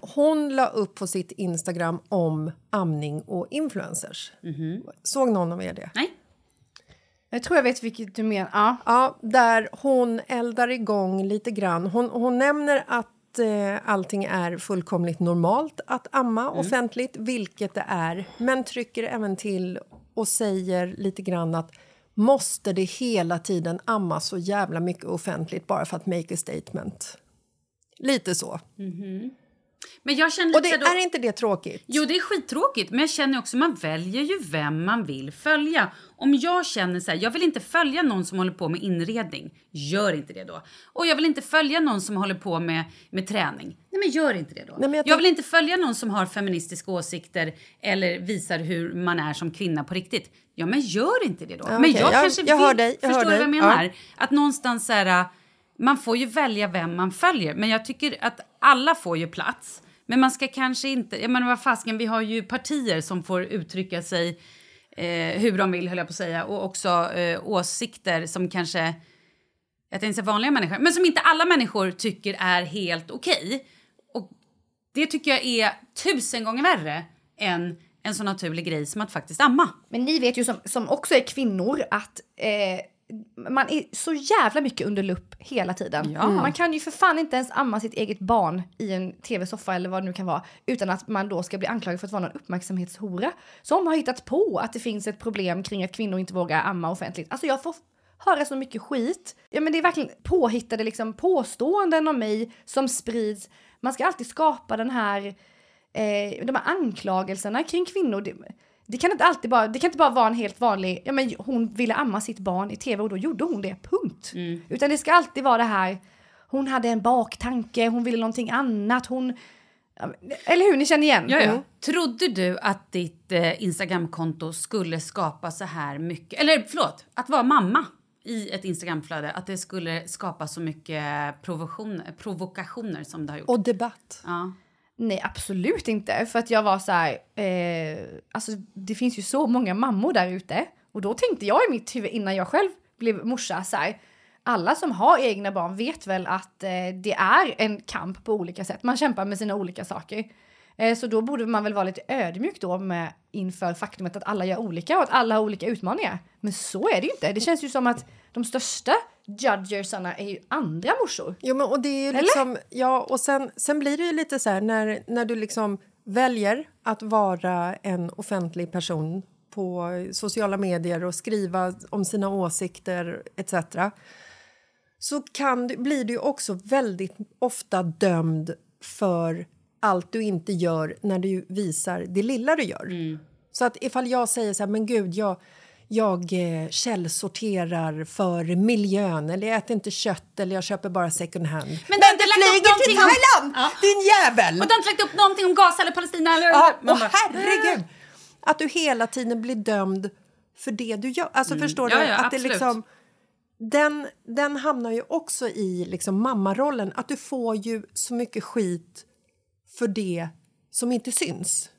Hon la upp på sitt Instagram om amning och influencers. Såg någon av er det? Nej. Jag tror jag vet vilket du menar. Ja. Ja, där hon eldar igång lite grann. Hon, hon nämner att eh, allting är fullkomligt normalt att amma offentligt, vilket det är. Men trycker även till och säger lite grann att måste det hela tiden ammas så jävla mycket offentligt bara för att make a statement? Lite så. Mhm. Men jag känner Och det, då, är inte det tråkigt? Jo, det är skittråkigt, men jag känner också man väljer ju vem man vill följa. Om jag känner så här, jag vill inte följa någon som håller på med inredning, gör inte det då. Och jag vill inte följa någon som håller på med, med träning, nej men gör inte det då. men jag jag, vill inte följa någon som har feministiska åsikter eller visar hur man är som kvinna på riktigt. Ja, men gör inte det då. Ja, men okej, jag jag- kanske jag vill, dig, jag förstår du vad jag menar? Ja. Att någonstans så här, man får ju välja vem man följer, men jag tycker att alla får ju plats. Men man ska kanske inte, jag menar vad fasken, vi har ju partier som får uttrycka sig eh, hur de vill höll jag på att säga och också eh, åsikter som kanske, jag tänkte säga vanliga människor, men som inte alla människor tycker är helt okej. Och det tycker jag är tusen gånger värre än en så naturlig grej som att faktiskt amma. Men ni vet ju som, som också är kvinnor att eh, man är så jävla mycket under lupp hela tiden. Ja. Man kan ju för fan inte ens amma sitt eget barn i en tv-soffa eller vad det nu kan vara utan att man då ska bli anklagad för att vara någon uppmärksamhetshora som har hittat på att det finns ett problem kring att kvinnor inte vågar amma offentligt. Alltså jag får höra så mycket skit. Ja men det är verkligen påhittade liksom påståenden om mig som sprids. Man ska alltid skapa den här eh, de här anklagelserna kring kvinnor. Det, kan inte alltid bara, det kan inte bara vara en helt vanlig, ja men hon ville amma sitt barn i tv och då gjorde hon det, punkt. Utan det ska alltid vara det här, hon hade en baktanke, hon ville någonting annat, hon... Eller hur, ni känner igen? Ja, ja. Mm. Trodde du att ditt eh, Instagramkonto skulle skapa så här mycket... Eller förlåt, att vara mamma i ett Instagramflöde, att det skulle skapa så mycket provokation, provokationer som det har gjort? Och debatt. ja. Nej, absolut inte. För att jag var så här, eh, alltså det finns ju så många mammor där ute. Och då tänkte jag i mitt huvud innan jag själv blev morsa så här, alla som har egna barn vet väl att eh, det är en kamp på olika sätt. Man kämpar med sina olika saker. Eh, så då borde man väl vara lite ödmjuk då med, inför faktumet att alla gör olika och att alla har olika utmaningar. Men så är det ju inte. Det känns ju som att de största judgersarna är ju andra morsor. Jo, men och det är ju Eller? liksom, ja, och sen, sen blir det ju lite så här när, när du liksom väljer att vara en offentlig person på sociala medier och skriva om sina åsikter etc. så kan, blir du också väldigt ofta dömd för allt du inte gör när du visar det lilla du gör. Så att ifall jag säger så här, men gud, jag, jag eh, källsorterar för miljön eller jag äter inte kött eller jag köper bara second hand. Men du lagt upp någonting om- Thailand, din jävel! Och du har inte lagt upp någonting om Gaza eller Palestina? Eller? Ja, och bara, herregud! Att du hela tiden blir dömd för det du gör. Alltså förstår Mm. Ja, du? ja, att det liksom, den, den hamnar ju också i liksom mammarollen. Att du får ju så mycket skit för det som inte syns.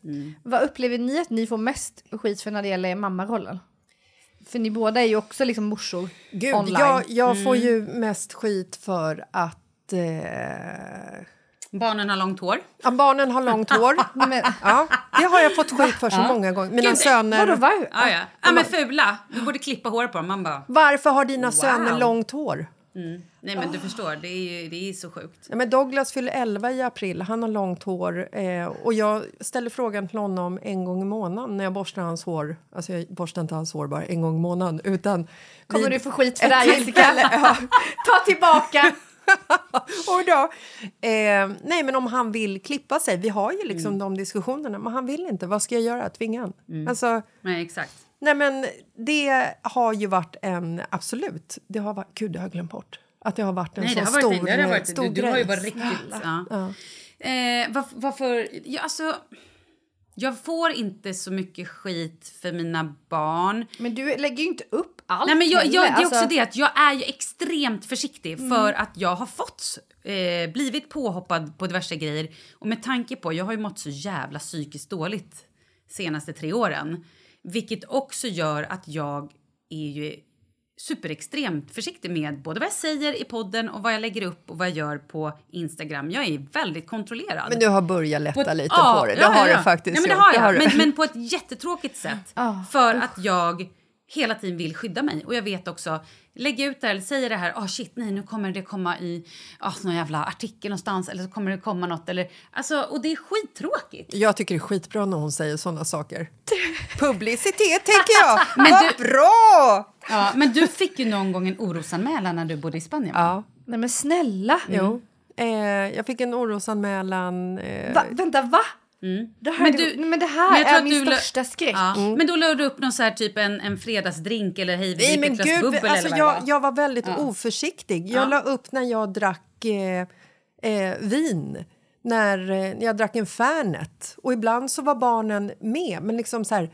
Vad upplever ni att ni får mest skit för när det gäller mammarollen? För ni båda är ju också liksom morsor Gud, online. jag, jag får ju mest skit för att eh, Barnen har långt hår. ja, barnen har långt hår. Men, Ja, det har jag fått skit för så många gånger. Mina Gud, söner... vadå, var? Ja, ja. ja men fula. Du borde klippa hår på dem. Man bara... Varför har dina söner långt hår? Nej men du förstår, det är ju det är så sjukt. Ja, men Douglas fyller 11 i april, han har långt hår eh, och jag ställer frågan till honom en gång i månaden när jag borstar hans hår. Alltså jag borstar inte hans hår bara en gång i månaden utan... Kommer du få skit för det här Jessica? ja. Ta tillbaka! Och då, eh, nej men om han vill klippa sig, vi har ju liksom Mm. de diskussionerna, men han vill inte, vad ska jag göra? Tvinga han? Mm. Alltså, Nej exakt. Nej men det har ju varit en, absolut, det har varit, gud det har jag glömt bort. Att det har varit en Nej, så varit, stor, det har varit, stor du, du har ju grej. varit riktigt... Ja. Eh, varf- varför... Ja, alltså, jag får inte så mycket skit för mina barn. Men du lägger ju inte upp allt Nej, men jag, jag, det är Alltså, också det att jag är ju extremt försiktig för att jag har fått eh, blivit påhoppad på diverse grejer. Och med tanke på, jag har ju mått så jävla psykiskt dåligt senaste tre åren. Vilket också gör att jag är ju superextremt försiktig med både vad jag säger i podden och vad jag lägger upp och vad jag gör på Instagram. Jag är väldigt kontrollerad. Men du har börjat lätta ett- lite ja, på det, det ja, har ja, du faktiskt ja, men det har jag. du. men, men på ett jättetråkigt sätt. Ah, för att jag hela tiden vill skydda mig. Och jag vet också, lägga ut det här, eller säga det här, ah shit nej nu kommer det komma i ah, någon jävla artikel någonstans eller så kommer det komma något eller, alltså och det är skittråkigt. Jag tycker det är skitbra när hon säger såna saker. Publicitet, tänker jag! Men Vad du- bra! Ja, men du fick ju någon gång en orosanmälan när du bodde i Spanien? Ja, Nej men snälla. jo. Eh, jag fick en orosanmälan. Eh, Va, vänta, va? Det här, Men men, du- men det men här jag tror är min största skräck. Ja. Men då la du upp någon så här typ en, en fredagsdrink eller hej vi Nej, dricker men ett glas gud, bubbel alltså eller jag, var. jag var väldigt oförsiktig. Jag Ja. la upp när jag drack eh, eh, vin, när eh, jag drack en Fernet. Och ibland så var barnen med, men liksom så här...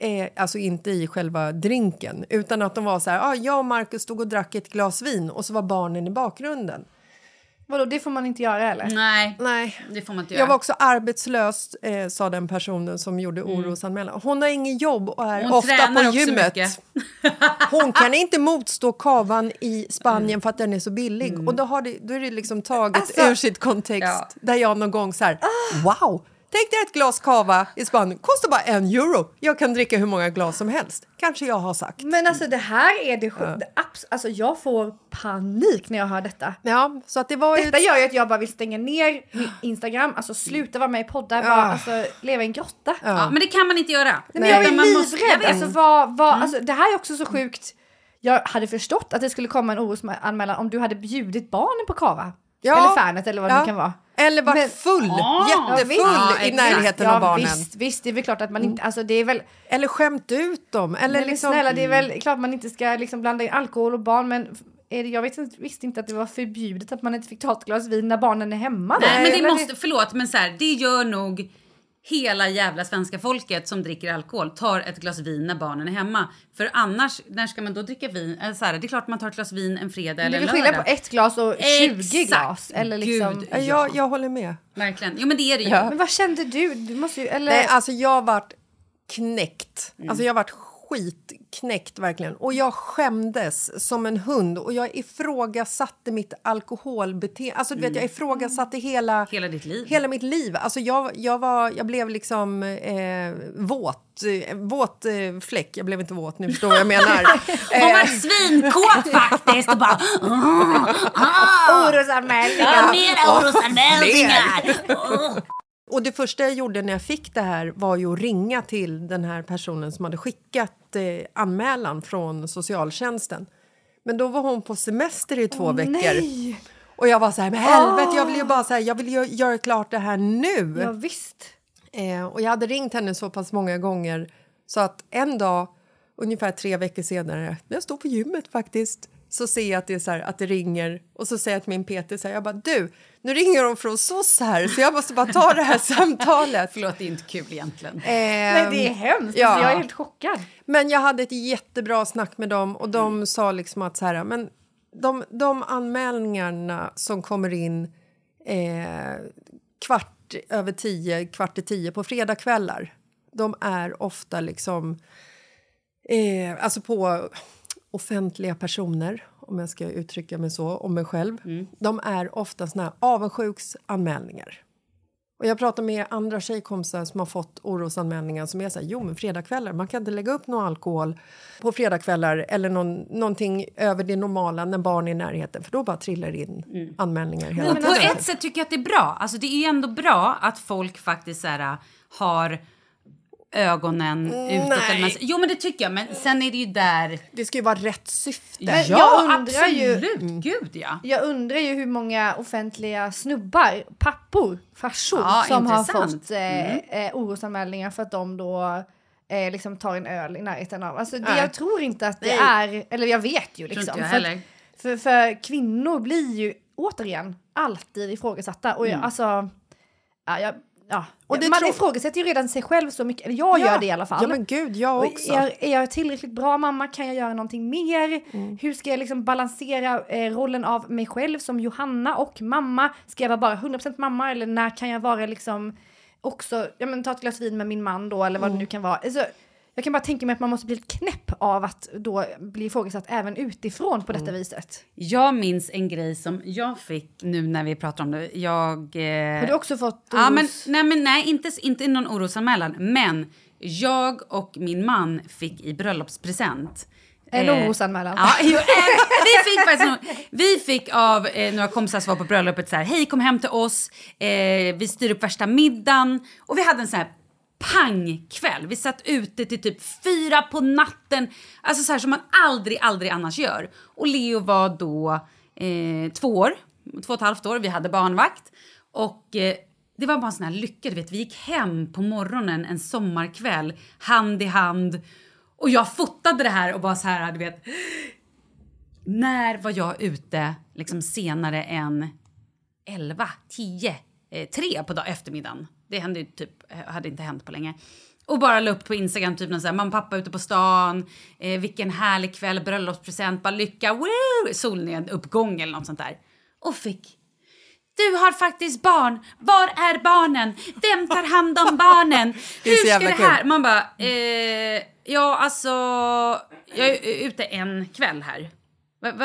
Eh, alltså inte i själva drinken, utan att de var så här... Ah, jag och Markus stod och drack ett glas vin och så var barnen i bakgrunden. Vadå, det får man inte göra eller? Nej, Nej. det får man inte göra. Jag var också arbetslös, eh, sa den personen som gjorde orosanmälan. Hon har ingen jobb och är Hon ofta tränar på också gymmet. mycket. Hon kan inte motstå kavan i Spanien Mm. för att den är så billig. Och då, har det, då är det liksom taget Alltså- ur sitt kontext. Ja. Där jag någon gång så här, wow! Tänk dig ett glas kava i Spanien, kostar bara en euro. Jag kan dricka hur många glas som helst. Kanske jag har sagt. Men alltså det här är det, sjuk- det abs- Alltså jag får panik när jag hör detta. Ja, så att det var. Detta gör ju att jag bara vill stänga ner min Instagram, alltså sluta vara med i poddar, bara Ah. alltså leva i en grotta. Ja, men det kan man inte göra. Nej, men jag är Utan man måste- jag livrädd. vet. Alltså, vad, vad, alltså, det här är också så sjukt. Jag hade förstått att det skulle komma en orosanmälan om du hade bjudit barnen på kava. Ja. Eller Fernet eller vad Ja. det kan vara. Eller varit Men- full, Ah. jättefull Ja, i närheten ja, av barnen. Visst, visst, det är väl klart att man inte, alltså det är väl, Eller skämt ut dem. Eller men liksom... snälla det är väl klart man inte ska liksom blanda in alkohol och barn men är det, jag vet inte, visste inte att det var förbjudet att man inte fick ta ett glas vin när barnen är hemma. då. Nej, men det måste, förlåt, men så här, det gör nog hela jävla svenska folket som dricker alkohol tar ett glas vin när barnen är hemma. För annars, när ska man då dricka vin? Eller så här, det är klart man tar ett glas vin en fredag det är eller väl en skillnad lördag. på ett glas och 20 Exakt. glas. Eller liksom. Gud. Ja, jag, jag håller med. Verkligen. Jo men det är det ju. Ja. Men vad kände du? Du måste ju, eller? Nej, alltså jag vart knäckt. Mm. Alltså jag vart skitknäckt verkligen. Och jag skämdes som en hund och jag ifrågasatte mitt alkoholbeteende. Alltså du vet, jag ifrågasatte hela, Mm. Hela ditt liv. hela mitt liv. Alltså jag, jag, var, jag blev liksom eh, våt. Eh, våt eh, fläck. Jag blev inte våt, nu förstår vad jag menar. Hon var svinkåt faktiskt och bara... Orosanmälningar. Ja, mera orosanmälningar! Och det första jag gjorde när jag fick det här var ju att ringa till den här personen som hade skickat eh, anmälan från socialtjänsten. Men då var hon på semester i två veckor. Nej! Och jag var så här, men helvete, jag vill ju bara så här, jag vill ju göra klart det här nu. Ja, visst. Eh, och jag hade ringt henne så pass många gånger så att en dag, ungefär tre veckor senare, när jag står på gymmet faktiskt, så ser jag att det, är så här, att det ringer och så säger jag till min PT så här, jag bara du, nu ringer de från SOS här så jag måste bara ta det här samtalet. Förlåt, det är inte kul egentligen. Nej, det är hemskt. ja. Alltså, jag är helt chockad. Men jag hade ett jättebra snack med dem och de sa liksom att så här, men de, de anmälningarna som kommer in eh, kvart över tio, kvart i tio på fredagskvällar, de är ofta liksom eh, alltså på offentliga personer, om jag ska uttrycka mig så, om mig själv. De är ofta såna här avundsjuksanmälningar. Och jag pratar med andra tjejkompisar som har fått orosanmälningar som är så här, jo men fredagskvällar, man kan inte lägga upp någon alkohol på fredagskvällar eller någon, någonting över det normala när barn är i närheten för då bara trillar in anmälningar hela Och på tiden. ett sätt tycker jag att det är bra. Alltså det är ändå bra att folk faktiskt så här, har ögonen utåt. nej. Eller jo men det tycker jag, men sen är det ju där... Det ska ju vara rätt syfte. Ja, jag undrar ju- absolut. Gud ja. Jag undrar ju hur många offentliga snubbar, pappor, farsor Ja, som har intressant. fått eh, eh, orosanmälningar för att de då eh, liksom tar en öl i närheten av. Alltså, det, jag tror inte att det Nej. är, eller jag vet ju liksom. för, för, för kvinnor blir ju återigen alltid ifrågasatta. Och jag, Mm. alltså, ja, jag, ja. Och det man tror- ifrågasätter ju redan sig själv så mycket, eller jag gör det i alla fall. Ja men gud, jag också. Är, är jag tillräckligt bra mamma? Kan jag göra någonting mer? Mm. Hur ska jag liksom balansera eh, rollen av mig själv som Johanna och mamma? Ska jag vara bara 100% mamma eller när kan jag vara liksom också, ja men ta ett glas vin med min man då eller vad Mm. det nu kan vara. Alltså, jag kan bara tänka mig att man måste bli knäpp av att då bli ifrågasatt även utifrån på detta Mm. viset. Jag minns en grej som jag fick nu när vi pratar om det. Jag... Eh... Har du också fått Ja, men, oros? nej, men nej, inte, inte någon orosanmälan. Men jag och min man fick i bröllopspresent. En eh, orosanmälan. Ja, jo, eh, vi fick faktiskt Vi fick av eh, några kompisar som var på bröllopet så här, hej kom hem till oss, eh, vi styr upp värsta middagen. Och vi hade en sån här pangkväll. Vi satt ute till typ fyra på natten. Alltså så här som man aldrig, aldrig annars gör. Och Leo var då eh, två år, två och ett halvt år. Vi hade barnvakt. Och eh, det var bara en sån här lycka. Du vet, vi gick hem på morgonen en sommarkväll, hand i hand. Och jag fotade det här och bara så här, du vet. När var jag ute liksom senare än 11, 10, eh, 3 på dag, eftermiddagen? Det hände ju typ, hade inte hänt på länge. Och bara la upp på Instagram typ någon så här, mamma och pappa ute på stan, eh, vilken härlig kväll, bröllopspresent, bara lycka, woo! Solnedgång eller något sånt där. Och fick du har faktiskt barn. Var är barnen? Vem tar hand om barnen? Hur ska det här? Man bara, eh, ja alltså, jag är ute en kväll här.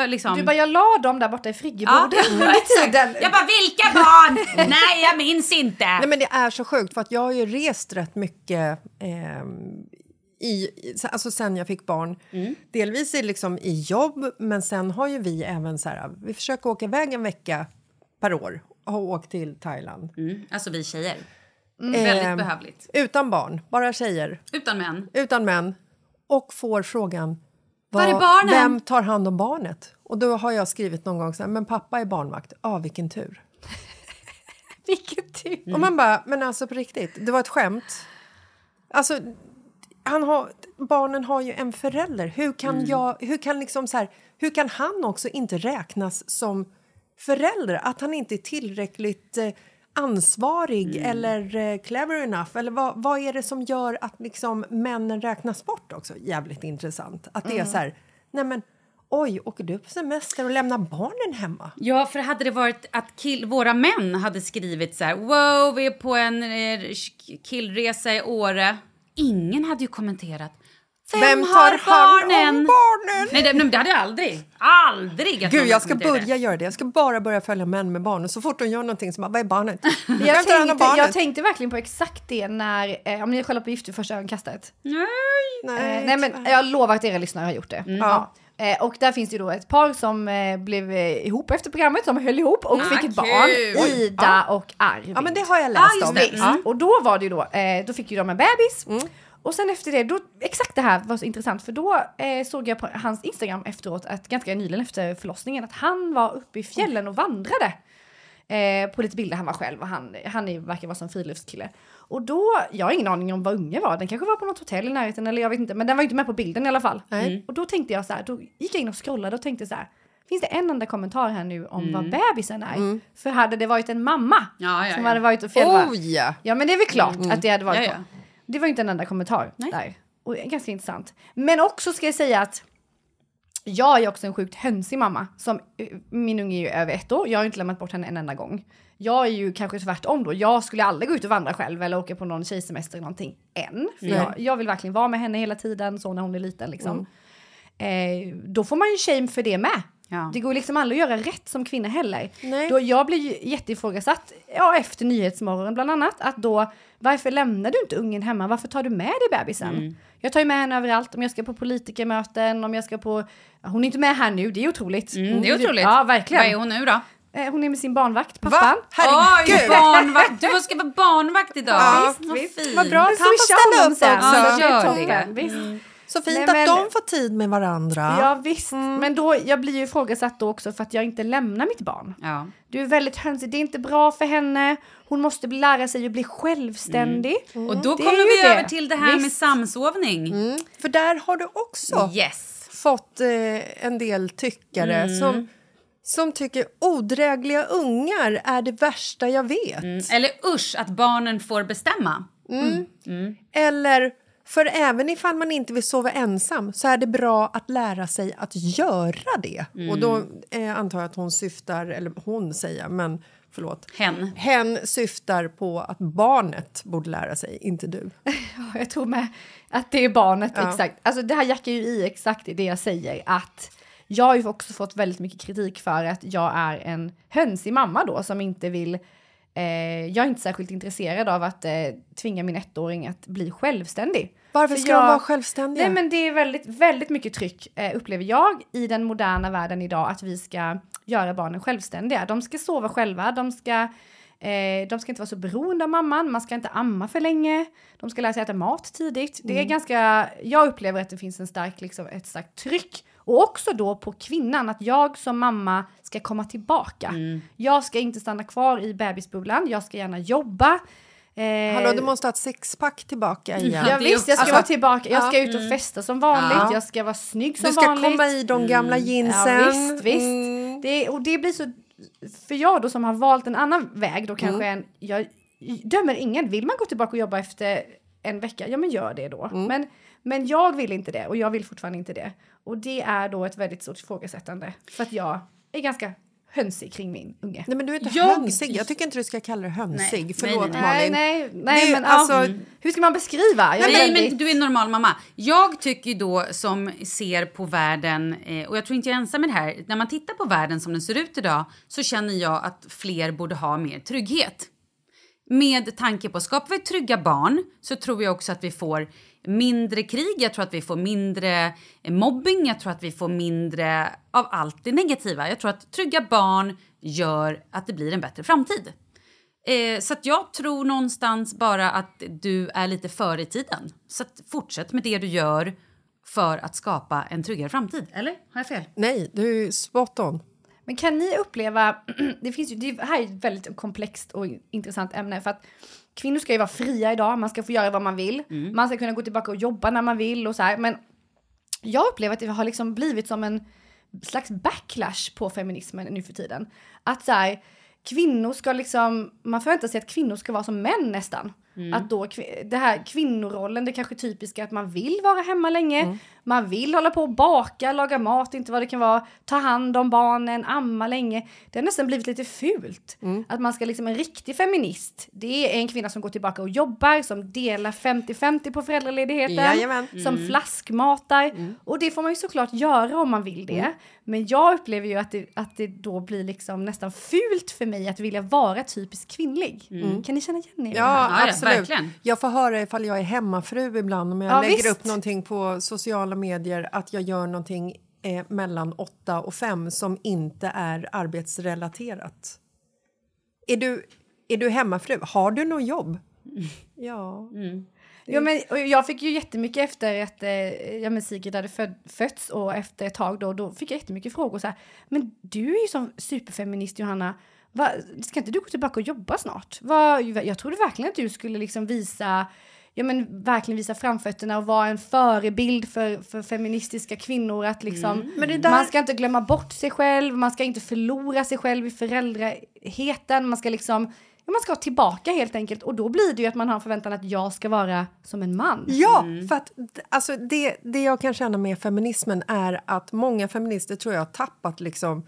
Liksom. Du bara, jag la dem där borta i ja, friggeboden under exakt. tiden. Jag bara, vilka barn? Nej, jag minns inte. Nej, men det är så sjukt, för att jag har ju rest rätt mycket ehm, i, alltså sen jag fick barn. Delvis i, liksom, i jobb, men sen har ju vi även så här... Vi försöker åka iväg en vecka per år och åkt till Thailand. Mm, alltså vi tjejer. Ehm, Väldigt behövligt. Utan barn, bara tjejer, Utan män. utan män. Och får frågan... Var är barnen? Vem tar hand om barnet? Och då har jag skrivit någon gång så här, men pappa är barnvakt. Ja, ah, vilken tur. Vilken tur. Och man bara, men alltså på riktigt, det var ett skämt. Alltså, han har, barnen har ju en förälder. Hur kan, jag, hur kan, liksom så här, hur kan han också inte räknas som förälder? Att han inte är tillräckligt eh, ansvarig eller eh, clever enough? Eller vad, vad är det som gör att liksom männen räknas bort också? Jävligt intressant. Att det är så här, nej men oj, åker du på semester och lämnar barnen hemma? Ja, för hade det varit att kill, våra män hade skrivit så här, wow, vi är på en eh, killresa i Åre. Ingen hade ju kommenterat. Vem, Vem har tar hand om barnen? barnen? Nej, det, nej, det hade jag aldrig. Aldrig Gud, jag ska börja göra det. Jag ska bara börja följa män med barn. Och så fort de gör någonting så bara, vad är barnet? Jag tar tänkte, barnet? jag tänkte verkligen på exakt det när, eh, om ni har kollat på Gift vid första ögonkastet. Nej. Nej, Eh, nej men jag lovar att era lyssnare har gjort det. Ja. Eh, och där finns det ju då ett par som eh, blev eh, ihop efter programmet, som höll ihop och Ah, fick ett kul. barn. Oj. Ida och Arvid. Ja, men det har jag Ah, läst just om. det. Mm. Och då var det ju då, eh, då fick ju de en bebis. Och sen efter det, då, exakt det här var så intressant för då eh, såg jag på hans Instagram efteråt, att ganska nyligen efter förlossningen, att han var uppe i fjällen och vandrade. Eh, på lite bilder han var själv och han, han är, verkar vara som friluftskille. Och då, jag har ingen aning om vad unge var, den kanske var på något hotell i närheten eller jag vet inte, men den var inte med på bilden i alla fall. Nej. Och då tänkte jag så här, då gick jag in och scrollade och tänkte så här, finns det en enda kommentar här nu om vad bebisen är? För hade det varit en mamma Ja, ja, som ja. hade varit och fjällvar, Oh ja! Ja men det är väl klart att det hade varit Ja. Det var inte en enda kommentar Nej. där. Och ganska intressant. Men också ska jag säga att jag är också en sjukt hönsig mamma. Som, eh, min unge är ju över ett år, jag har inte lämnat bort henne en enda gång. Jag är ju kanske tvärtom då, jag skulle aldrig gå ut och vandra själv eller åka på någon tjejsemester eller någonting än. För jag, jag vill verkligen vara med henne hela tiden, så när hon är liten liksom. Mm. Eh, då får man ju shame för det med. Ja. Det går liksom aldrig att göra rätt som kvinna heller. Nej. Då jag blir ju jätteifrågasatt, ja efter Nyhetsmorgon bland annat, att då varför lämnar du inte ungen hemma? Varför tar du med dig bebisen? Mm. Jag tar ju med henne överallt, om jag ska på politikermöten, om jag ska på... ja, Hon är inte med här nu, det är otroligt. Mm, Hon det är otroligt. Ja, verkligen. Vad är hon nu då? Eh, Hon är med sin barnvakt, pappan. Va? Herregud! Oj, barnvakt! Du ska vara barnvakt idag. Ja, Vad visst. fint. Vad bra att han får ställa upp sen. också. Ja, det är gör toppen, det. Visst. Så fint Nej, att men- de får tid med varandra. Ja visst, men då, jag blir ju ifrågasatt då också för att jag inte lämnar mitt barn. Ja. Du är väldigt hönsig, det är inte bra för henne. Hon måste bli- lära sig att bli självständig. Och då Det kommer vi det. över till det här med Visst. samsovning. Mm. För där har du också Yes. fått eh, en del tyckare Mm. som, som tycker odrägliga ungar är det värsta jag vet. Eller usch, att barnen får bestämma. Eller, för även ifall man inte vill sova ensam så är det bra att lära sig att göra det. Och då eh, antar jag att hon syftar, eller hon säger, men förlåt. Hen. Hen syftar på att barnet borde lära sig, inte du. Ja, Jag tror med att det är barnet, Ja. exakt. Alltså det här jackar ju i exakt i det jag säger att jag har ju också fått väldigt mycket kritik för att jag är en hönsig mamma då som inte vill eh, jag är inte särskilt intresserad av att eh, tvinga min ettåring att bli självständig. Varför För ska jag- de vara självständiga? Nej men det är väldigt, väldigt mycket tryck eh, upplever jag i den moderna världen idag att vi ska göra barnen självständiga. De ska sova själva, de ska, eh, de ska inte vara så beroende av mamman, man ska inte amma för länge, de ska lära sig äta mat tidigt. Det är ganska, jag upplever att det finns en stark, liksom, ett starkt tryck och också då på kvinnan, att jag som mamma ska komma tillbaka. Jag ska inte stanna kvar i bebisbubblan, jag ska gärna jobba. Eh, Hallå, du måste ha ett sexpack tillbaka igen. Ja, visst, jag ska också- vara tillbaka. Jag ska Ja. ut och festa som vanligt. Ja. Jag ska vara snygg som Du ska vanligt. komma i de gamla jeansen. Ja, visst, visst. Mm. Det, och det blir så... För jag då som har valt en annan väg då kanske Mm. en... Jag dömer ingen. Vill man gå tillbaka och jobba efter en vecka, ja men gör det då. Mm. Men, men jag vill inte det och jag vill fortfarande inte det. Och det är då ett väldigt stort ifrågasättande. För att jag är ganska hönsig kring min unge. Nej men du är inte Jag- hönsig. Jag tycker inte du ska kalla dig hönsig. Nej, Förlåt nej, Nej, Malin. nej, nej, är men alltså- ja, hur ska man beskriva? Jag är Nej, väldigt- men du är en normal mamma. Jag tycker då som ser på världen, eh, och jag tror inte jag är ensam med det här, när man tittar på världen som den ser ut idag så känner jag att fler borde ha mer trygghet. Med tanke på, skapar vi trygga barn så tror jag också att vi får mindre krig, jag tror att vi får mindre eh, mobbing, jag tror att vi får mindre av allt det negativa. Jag tror att trygga barn gör att det blir en bättre framtid. Eh, så att jag tror någonstans bara att du är lite före i tiden. Så att fortsätt med det du gör för att skapa en tryggare framtid. Eller? Har jag fel? Nej, du är spot on. Men kan ni uppleva, det finns ju, det här är ett väldigt komplext och intressant ämne för att kvinnor ska ju vara fria idag, man ska få göra vad man vill, man ska kunna gå tillbaka och jobba när man vill och så här, men jag upplever att det har liksom blivit som en slags backlash på feminismen nu för tiden. Att så här, kvinnor ska liksom, man förväntar sig att kvinnor ska vara som män nästan. Att då, det här kvinnorollen, det kanske typiska att man vill vara hemma länge, man vill hålla på och baka, laga mat, inte vad det kan vara, ta hand om barnen, amma länge. Det har nästan blivit lite fult. Att man ska liksom, en riktig feminist, det är en kvinna som går tillbaka och jobbar, som delar 50-50 på föräldraledigheten, Jajamän. som flaskmatar. Och det får man ju såklart göra om man vill det. Men jag upplever ju att det, att det då blir liksom nästan fult för mig att vilja vara typiskt kvinnlig. Kan ni känna igen er i det här? Ja, Ja, ja, absolut. verkligen. Jag får höra ifall jag är hemmafru ibland om jag Ja, lägger visst. upp någonting på sociala medier att jag gör någonting eh, mellan åtta och fem som inte är arbetsrelaterat. Är du, är du hemmafru? Har du något jobb? Ja. Ja, men, jag fick ju jättemycket efter att eh, ja, men Sigrid hade föd, fötts och efter ett tag då, då fick jag jättemycket frågor så här. Men du är ju som superfeminist Johanna. Va, ska inte du gå tillbaka och jobba snart? Va, jag trodde verkligen att du skulle liksom visa Ja men verkligen visa framfötterna och vara en förebild för, för feministiska kvinnor att liksom det där- man ska inte glömma bort sig själv, man ska inte förlora sig själv i föräldraheten, man ska liksom ja, man ska tillbaka helt enkelt. Och då blir det ju att man har en förväntan att jag ska vara som en man. Ja, för att alltså, det, det jag kan känna med feminismen är att många feminister tror jag har tappat liksom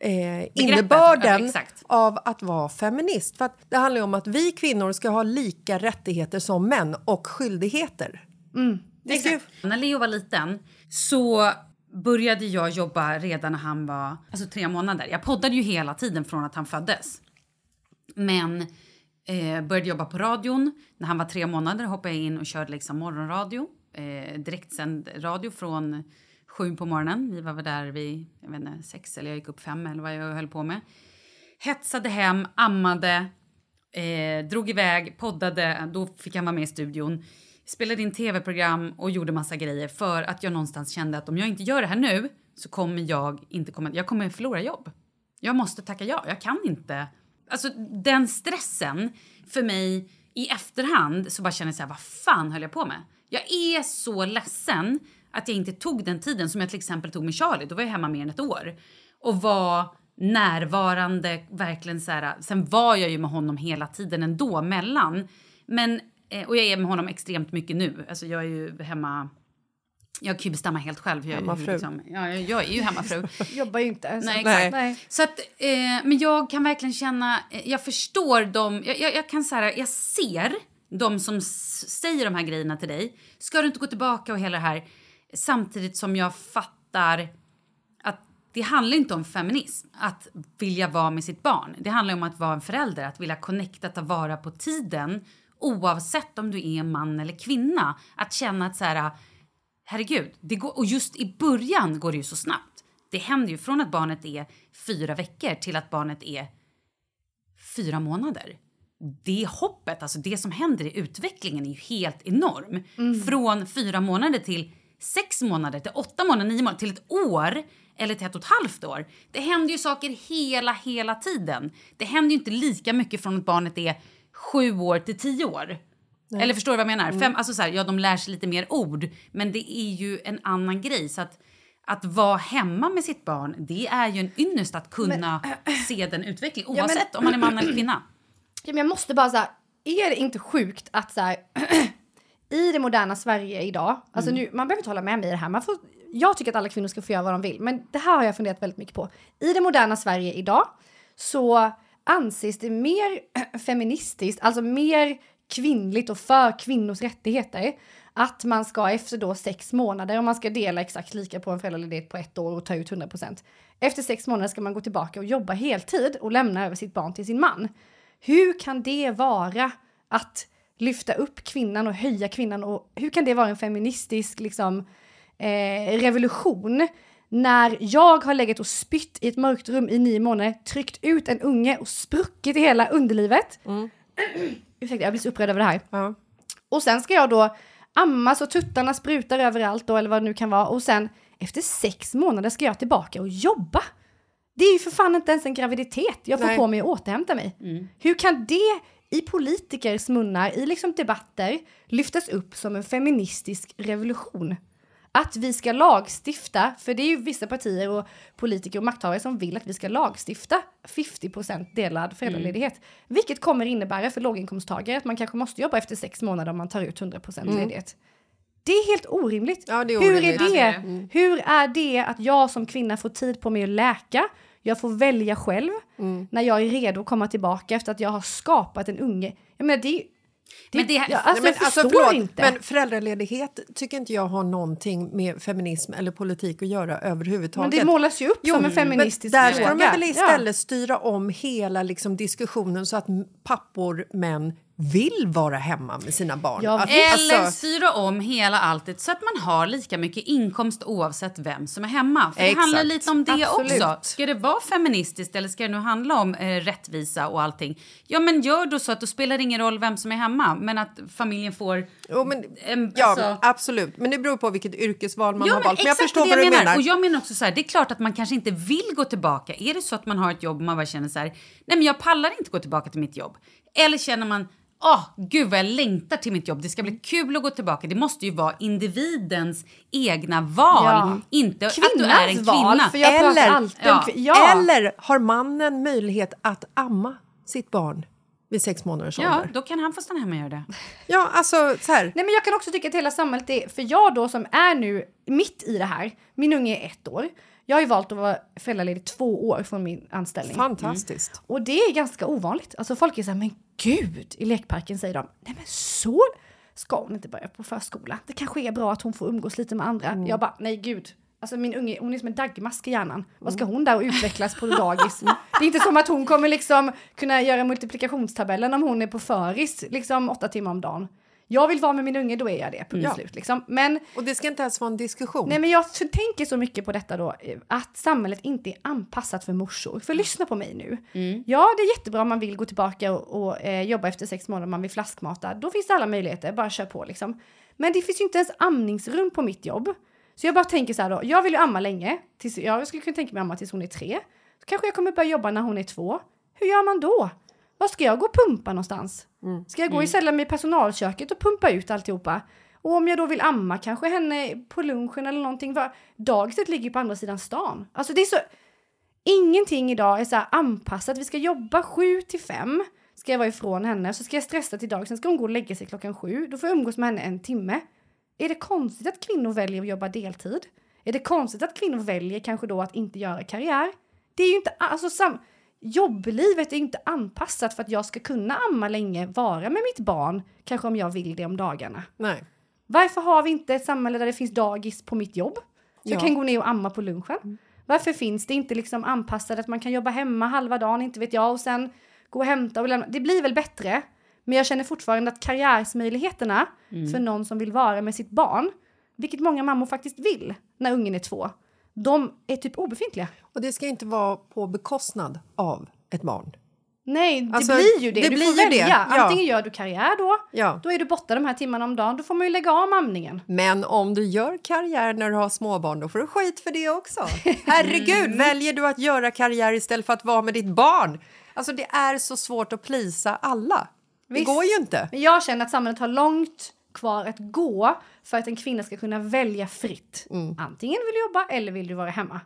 eh, innebörden ja, exakt. av att vara feminist. För det handlar ju om att vi kvinnor ska ha lika rättigheter som män och skyldigheter. Är ju, När Leo var liten så började jag jobba redan när han var alltså tre månader. Jag poddade ju hela tiden från att han föddes. Men eh, började jobba på radion. När han var tre månader hoppade jag in och körde liksom morgonradio. Eh, direktsänd radio från sju på morgonen. Vi var väl där vid jag vet inte, sex eller jag gick upp fem eller vad jag höll på med. Hetsade hem, ammade, eh, drog iväg, poddade. Då fick han vara med i studion. Spelade in tv-program och gjorde massa grejer för att jag någonstans kände att om jag inte gör det här nu så kommer jag inte komma, jag kommer förlora jobb. Jag måste tacka ja. Jag kan inte. Alltså den stressen för mig i efterhand så bara känner jag så här, vad fan höll jag på med? Jag är så ledsen att jag inte tog den tiden som jag till exempel tog med Charlie. Då var jag hemma mer än ett år och var närvarande verkligen så här. Sen var jag ju med honom hela tiden ändå mellan. Men eh, och jag är med honom extremt mycket nu. Alltså jag är ju hemma jag kubstammar helt själv. Jag, Hemmafru. Liksom, ja, jag, jag är ju hemmafru. Jobbar ju inte. så- Nej, exakt. Nej. Så att, eh, men jag kan verkligen känna, eh, jag förstår dem, jag, jag, jag kan så här, jag ser de som säger de här grejerna till dig. Ska du inte gå tillbaka och hela det här? Samtidigt som jag fattar att det handlar inte om feminism, att vilja vara med sitt barn. Det handlar om att vara en förälder, att vilja connecta, ta vara på tiden oavsett om du är man eller kvinna. Att känna att så här, herregud, det går, och just i början går det ju så snabbt. Det händer ju från att barnet är fyra veckor till att barnet är fyra månader. Det hoppet, alltså det som händer i utvecklingen är ju helt enorm. Från fyra månader till sex månader, till åtta månader, nio månader, till ett år eller till ett och ett halvt år. Det händer ju saker hela, hela tiden. Det händer ju inte lika mycket från att barnet är sju år till tio år. Eller förstår du vad jag menar? Fem, alltså så här, ja, de lär sig lite mer ord, men det är ju en annan grej. Så att, att vara hemma med sitt barn, det är ju en ynnest att kunna se den utvecklingen, men- oavsett om man är man eller kvinna. Ja, men jag måste bara säga, är det inte sjukt att så här, i det moderna Sverige idag, alltså nu, man behöver inte hålla med mig i det här, man får, jag tycker att alla kvinnor ska få göra vad de vill, men det här har jag funderat väldigt mycket på. I det moderna Sverige idag så anses det mer feministiskt, alltså mer kvinnligt och för kvinnors rättigheter, att man ska efter då sex månader, om man ska dela exakt lika på en föräldraledighet på ett år och ta ut 100%, efter sex månader ska man gå tillbaka och jobba heltid och lämna över sitt barn till sin man. Hur kan det vara att lyfta upp kvinnan och höja kvinnan och hur kan det vara en feministisk liksom, eh, revolution när jag har legat och spytt i ett mörkt rum i nio månader, tryckt ut en unge och spruckit i hela underlivet. Ursäkta, jag blir så upprörd över det här. Ja. Och sen ska jag då amma så tuttarna sprutar överallt då, eller vad det nu kan vara. Och sen efter sex månader ska jag tillbaka och jobba. Det är ju för fan inte ens en graviditet jag får Nej. på mig att återhämta mig. Hur kan det i politikers munnar, i liksom debatter, lyftas upp som en feministisk revolution? Att vi ska lagstifta, för det är ju vissa partier och politiker och makthavare som vill att vi ska lagstifta 50% delad föräldraledighet. Vilket kommer innebära för låginkomsttagare att man kanske måste jobba efter sex månader om man tar ut 100% ledighet. Det är helt orimligt. Ja, är Hur, är orimligt. det? Ja, det är det. Hur är det att jag som kvinna får tid på mig att läka? Jag får välja själv när jag är redo att komma tillbaka efter att jag har skapat en unge. Jag menar, det. Det, Men det- Nej, alltså, men jag förstår förlåt, inte. Men föräldraledighet tycker inte jag har någonting med feminism eller politik att göra Men överhuvudtaget. det målas ju upp som en feministisk men där ska fråga. de väl istället styra om hela liksom, diskussionen så att pappor, män, vill vara hemma med sina barn. Ja, visst. Eller alltså, styra om hela alltet så att man har lika mycket inkomst oavsett vem som är hemma. För det Exakt. handlar lite om det Absolut. också. Ska det vara feministiskt eller ska det nu handla om eh, rättvisa och allting? Ja, men gör då så att då spelar det ingen roll vem som är hemma, men att familjen får... jo, men, en- ja, alltså- absolut. Men det beror på vilket yrkesval man ja, har men valt. Men jag förstår det vad du menar. menar. Och jag menar också så här, det är klart att man kanske inte vill gå tillbaka. Är det så att man har ett jobb och man bara känner så här, nej men jag pallar inte gå tillbaka till mitt jobb. Eller känner man, åh gud vad jag längtar till mitt jobb, det ska bli kul att gå tillbaka. Det måste ju vara individens egna val, Ja. inte att du är en Kvinnans val, kvinna. för jag pratar Eller- ja. ja. Eller har mannen möjlighet att amma sitt barn vid sex månaders Ja, ålder? då kan han få stanna hemma och göra det. Ja, alltså så här. Nej men jag kan också tycka att hela samhället är, för jag då som är nu mitt i det här, min unge är ett år, jag har ju valt att vara föräldraledig två år från min anställning. Fantastiskt. Och det är ganska ovanligt. Alltså folk är så här, men gud, i lekparken säger de, nej men så ska hon inte börja på förskola. Det kanske är bra att hon får umgås lite med andra. Jag bara, nej gud, Alltså min unge, hon är som en dagmask i hjärnan. Vad ska hon där och utvecklas på dagis? Det är inte som att hon kommer liksom kunna göra multiplikationstabellen om hon är på föris liksom åtta timmar om dagen. Jag vill vara med min unge, då är jag det. Punkt Ja. slut liksom. Men Och det ska inte ens vara en diskussion. Nej men jag tänker så mycket på detta då, eh, att samhället inte är anpassat för morsor. För lyssna på mig nu. Ja, det är jättebra om man vill gå tillbaka och, och eh, jobba efter sex månader, man vill flaskmata. Då finns det alla möjligheter, bara kör på liksom. Men det finns ju inte ens amningsrum på mitt jobb. Så jag bara tänker så här då, jag vill ju amma länge. Tills, jag skulle kunna tänka mig amma tills hon är tre. Så kanske jag kommer börja jobba när hon är två. Hur gör man då? Var ska jag gå och pumpa någonstans? Ska jag gå ställa mig i personalköket och pumpa ut alltihopa? Och om jag då vill amma kanske henne på lunchen eller någonting. För dagiset ligger på andra sidan stan. Alltså det är så... Ingenting idag är så anpassat. Vi ska jobba sju till fem. Ska jag vara ifrån henne. Så ska jag stressa till dag. Sen ska hon gå och lägga sig klockan sju. Då får jag umgås med henne en timme. Är det konstigt att kvinnor väljer att jobba deltid? Är det konstigt att kvinnor väljer kanske då att inte göra karriär? Det är ju inte... Alltså sam, jobblivet är inte anpassat för att jag ska kunna amma länge, vara med mitt barn, kanske om jag vill det om dagarna. Nej. Varför har vi inte ett samhälle där det finns dagis på mitt jobb? Så jag Ja. kan gå ner och amma på lunchen. Varför finns det inte liksom anpassat att man kan jobba hemma halva dagen, inte vet jag, och sen gå och hämta och lämna. Det blir väl bättre, men jag känner fortfarande att karriärsmöjligheterna för någon som vill vara med sitt barn, vilket många mammor faktiskt vill när ungen är två, de är typ obefintliga. Och det ska inte vara på bekostnad av ett barn. Nej, det Alltså, blir ju det. det du blir får välja. det, ja. Antingen gör du karriär då, Ja. då är du borta de här timmarna om dagen, då får man ju lägga av amningen. Men om du gör karriär när du har småbarn, då får du skit för det också. Herregud, väljer du att göra karriär istället för att vara med ditt barn? Alltså det är så svårt att plisa alla. Det Visst. går ju inte. Men jag känner att samhället har långt kvar att gå för att en kvinna ska kunna välja fritt. Mm. Antingen vill du jobba eller vill du vara hemma.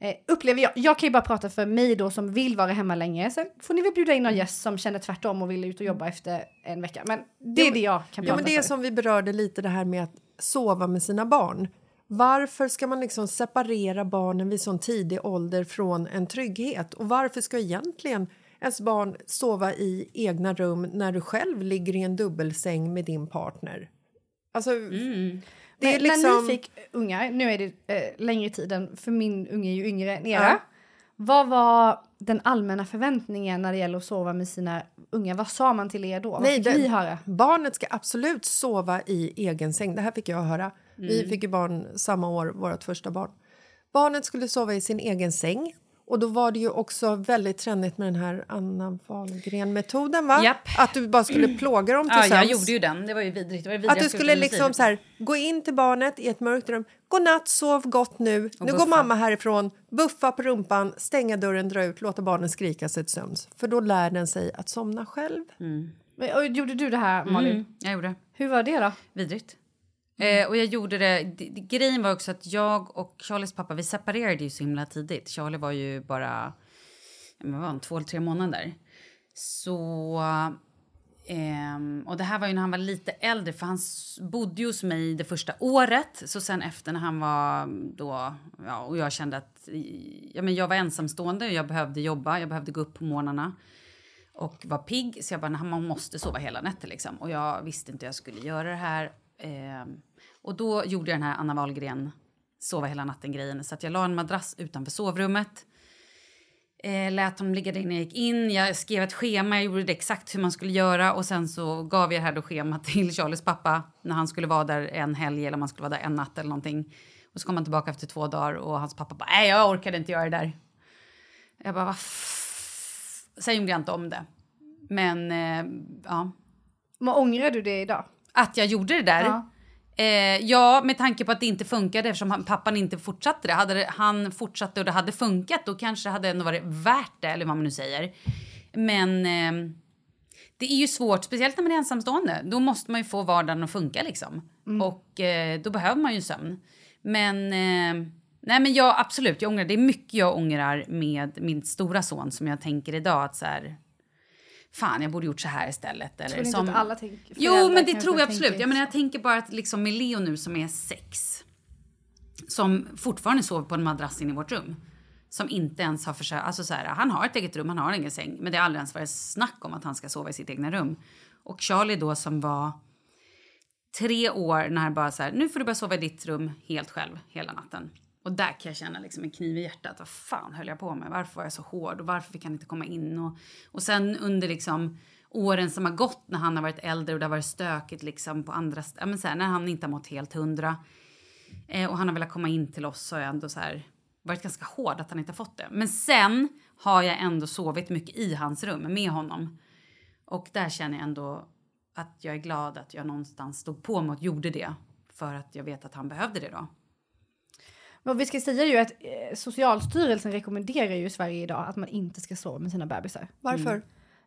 Eh, upplever jag, jag kan ju bara prata för mig då som vill vara hemma länge. Sen får ni väl bjuda in någon gäst som känner tvärtom och vill ut och jobba efter en vecka. Men det är det jag kan Ja, prata men det är som vi berörde lite det här med att sova med sina barn. Varför ska man liksom separera barnen vid sån tidig ålder från en trygghet? Och varför ska egentligen ens barn sova i egna rum när du själv ligger i en dubbelsäng med din partner? Alltså, det är liksom... När ni fick ungar, nu är det eh, längre tiden för min unge är ju yngre än era. Ja. Vad var den allmänna förväntningen när det gäller att sova med sina unga? Vad sa man till er då? Nej, det- ni höra? Barnet ska absolut sova i egen säng. Det här fick jag höra. Vi fick ju barn samma år, vårt första barn. Barnet skulle sova i sin egen säng. Och då var det ju också väldigt trendigt med den här Anna Wahlgren-metoden, va? Japp. Att du bara skulle plåga dem till Ja, jag gjorde ju den. Det var ju vidrigt. Det var det Att du skulle liksom så här, gå in till barnet i ett mörkt rum. Godnatt, sov gott nu. nu går mamma härifrån. Buffa på rumpan, stänga dörren, dra ut, låta barnen skrika sig till sömns. För då lär den sig att somna själv. Men, och, gjorde du det här Malin? Mm, jag gjorde. Hur var det då? Vidrigt. Eh, och jag gjorde det. Grejen var också att jag och Charlies pappa, vi separerade ju så himla tidigt. Charlie var ju bara vad var han, två eller tre månader. Så... ehm, och det här var ju när han var lite äldre, för han bodde ju hos mig det första året. Så sen efter när han var då... Ja, och jag kände att ja, men jag var ensamstående och jag behövde jobba. Jag behövde gå upp på morgnarna och var pigg. Så jag bara, "Nej, man måste sova hela nätter liksom. Och jag visste inte hur jag skulle göra det här. Eh, och då gjorde jag den här Anna Wahlgren sova hela natten-grejen. Så att jag la en madrass utanför sovrummet. Eh, lät honom ligga där inne jag gick in. Jag skrev ett schema, jag gjorde det exakt hur man skulle göra. Och sen så gav jag det här då schemat till Charlies pappa när han skulle vara där en helg eller om han skulle vara där en natt eller någonting. Och så kom han tillbaka efter två dagar och hans pappa bara, nej jag orkade inte göra det där. Jag bara, vad Sen gjorde jag inte om det. Men eh, ja, Men ångrar du det idag? Att jag gjorde det där. Ja. Eh, ja, med tanke på att det inte funkade eftersom han, pappan inte fortsatte det. Hade det, han fortsatte och det hade funkat då kanske det hade ändå varit värt det, eller vad man nu säger. Men eh, det är ju svårt, speciellt när man är ensamstående. Då måste man ju få vardagen att funka liksom. Och eh, då behöver man ju sömn. Men, eh, nej men jag absolut, jag ångrar. Det är mycket jag ångrar med min stora son som jag tänker idag att så här, fan jag borde gjort så här istället. Eller Tror ni inte som, att alla tänker? Jo, men det tror jag tänker absolut. Jag, menar, jag tänker bara att liksom med Leo nu som är sex, som fortfarande sover på en madrass inne i vårt rum, som inte ens har försökt, alltså så här, han har ett eget rum, han har ingen säng, men det har aldrig ens varit snack om att han ska sova i sitt egna rum. Och Charlie då som var tre år när bara så här, nu får du bara sova i ditt rum helt själv hela natten. Och där kan jag känna liksom en kniv i hjärtat. Vad fan höll jag på med? Varför var jag så hård? Och varför fick han inte komma in? Och, och sen under liksom åren som har gått när han har varit äldre och det har varit stökigt liksom på andra ja, men så här, när han inte har mått helt hundra eh, och han har velat komma in till oss så har jag ändå så här varit ganska hård att han inte har fått det. Men sen har jag ändå sovit mycket i hans rum med honom. Och där känner jag ändå att jag är glad att jag någonstans stod på mig och gjorde det. För att jag vet att han behövde det då. Vad vi ska säga är ju att eh, Socialstyrelsen rekommenderar ju i Sverige idag att man inte ska sova med sina bebisar. Varför?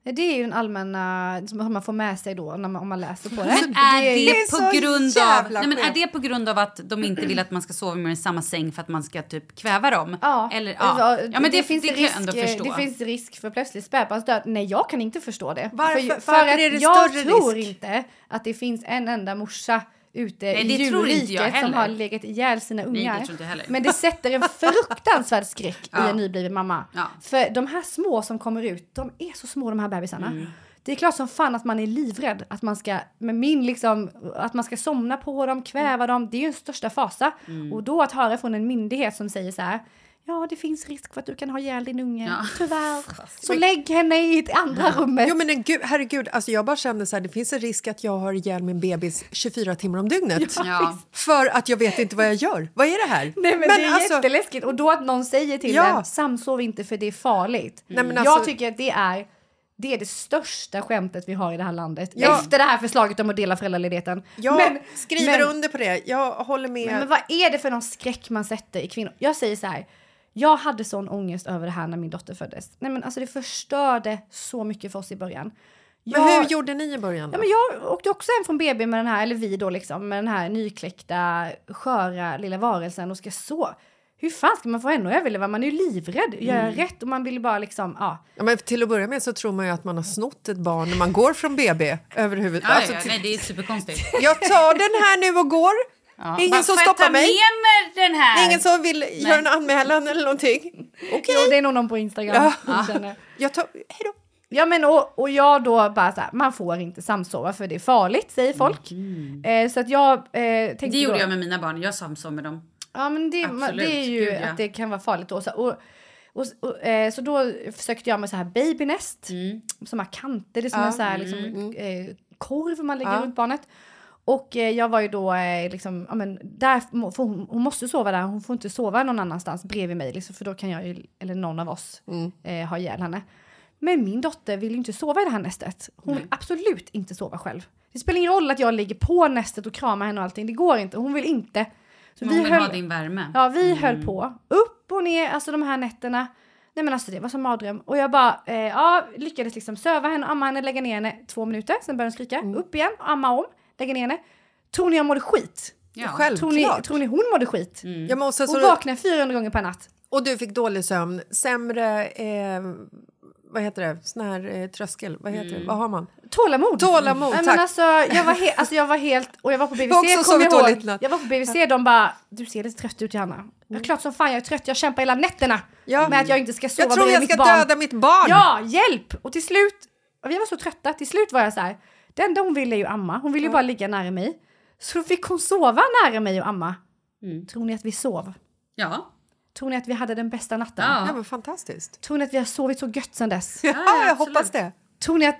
Eh, Det är ju den allmänna som man får med sig då när man, om man läser på det. Men är det, är på grund av, jävla nej, men är skevt. det på grund av att de inte vill att man ska sova med i samma säng för att man ska typ kväva dem? Ja, Eller, ja. ja men det, finns det risk, jag ändå förstå. Det finns risk för plötslig spädbarnsdöd. Nej, jag kan inte förstå det. Varför- för, för varför att är det jag större tror risk? inte att det finns en enda morsa ute Nej, i det djurriket som har legat ihjäl sina Nej, ungar. det jag heller. Men det sätter en fruktansvärd skräck i Ja. en nybliven mamma. Ja. För de här små som kommer ut, de är så små de här bebisarna. Mm. Det är klart som fan att man är livrädd att man ska, med min liksom, att man ska somna på dem, kväva dem. Det är ju en största fasa. Mm. Och då att höra från en myndighet som säger så här, ja det finns risk för att du kan ha ihjäl din unge, Ja. tyvärr. Så lägg henne i ett andra rummet. Jo men en gud, herregud, alltså jag bara kände så här, det finns en risk att jag har ihjäl min bebis 24 timmar om dygnet. Ja. För att jag vet inte vad jag gör. Vad är det här? Nej men, det är alltså- jätteläskigt. Och då att någon säger till Ja. en, samsov inte för det är farligt. Nej, men Jag alltså- tycker att det är det är det största skämtet vi har i det här landet. Ja. Efter det här förslaget om att dela föräldraledigheten. Jag Men- skriver men- under på det. Jag håller med. Men, men vad är det för någon skräck man sätter i kvinnor? Jag säger så här. Jag hade sån ångest över det här när min dotter föddes. Nej men alltså det förstörde så mycket för oss i början. Men Jag- hur gjorde ni i början? Då? Ja, men jag åkte också hem från BB med den här, eller vi då liksom, med den här nykläckta, sköra lilla varelsen och ska så. Hur fan ska man få henne att överleva? Man är ju livrädd. Gör Mm. jag rätt? Och man vill bara liksom, ja. Ja, men till att börja med så tror man ju att man har snott ett barn när man går från BB överhuvudtaget. Ja, Alltså, ja, till- nej, det är superkonstigt. Jag tar den här nu och går. Ja. Ingen Bara, som "Får jag stoppar mig?" den här? Ingen som vill göra en anmälan eller någonting. Okej. Jo, det är nog någon på Instagram. Ja. känner. Jag tar... Hej då. Ja men och, och jag då bara så här, man får inte samsova för det är farligt säger folk. Eh, så att jag eh, tänkte Mm. Det gjorde då, jag med mina barn. Jag samsov med dem. Ja men det, man, det är ju gud, ja. att det kan vara farligt då. Så, och, och, och, eh, så då försökte jag med så här babynest. Mm. Som har kanter, det är som en så här liksom, eh, korv man lägger Ja. runt barnet. Och eh, jag var ju då eh, liksom, ja men där, hon, hon måste sova där, hon får inte sova någon annanstans bredvid mig liksom, för då kan jag ju, eller någon av oss, eh, ha ihjäl henne. Men min dotter vill ju inte sova i det här nästet. Hon vill absolut inte sova själv. Det spelar ingen roll att jag ligger på nästet och kramar henne och allting, det går inte. Hon vill inte. Så hon vill ha din värme. Ja, vi höll på. Upp och ner, alltså de här nätterna. Nej men alltså det var som mardröm. Och jag bara, eh, ja, lyckades liksom söva henne, amma henne, lägga ner henne två minuter. Sen började hon skrika. Upp igen, amma om, lägga ner henne. Tror ni jag mådde skit? Ja. Tror ni, Självklart. tror ni hon mådde skit? Ja, men och, Hon vaknade 400 gånger per natt. och du fick dålig sömn, sämre... Eh, vad heter det? Sån här eh, tröskel. Vad heter det? Vad har man? Tålamod. Tålamod, Nej, tack. Men alltså, jag, var he- alltså, jag var helt... Och jag var på BVC, också kom jag ihåg. natt. Jag var på BVC, de bara, du ser lite trött ut Johanna. Ja, klart som fan jag är trött, jag kämpar hela nätterna Ja. med att jag inte ska sova Jag tror jag mitt ska barn. döda mitt barn! Ja, hjälp! Och till slut, och vi var så trötta, till slut var jag så här, det enda hon ville är ju amma, hon ville ju bara ligga nära mig. Så fick hon sova nära mig och amma. Tror ni att vi sov? Ja. Tror ni att vi hade den bästa natten? Ja, Ja. men fantastiskt. Tror ni att vi har sovit så gött sen dess? Ja, jag hoppas det. Tror ni att,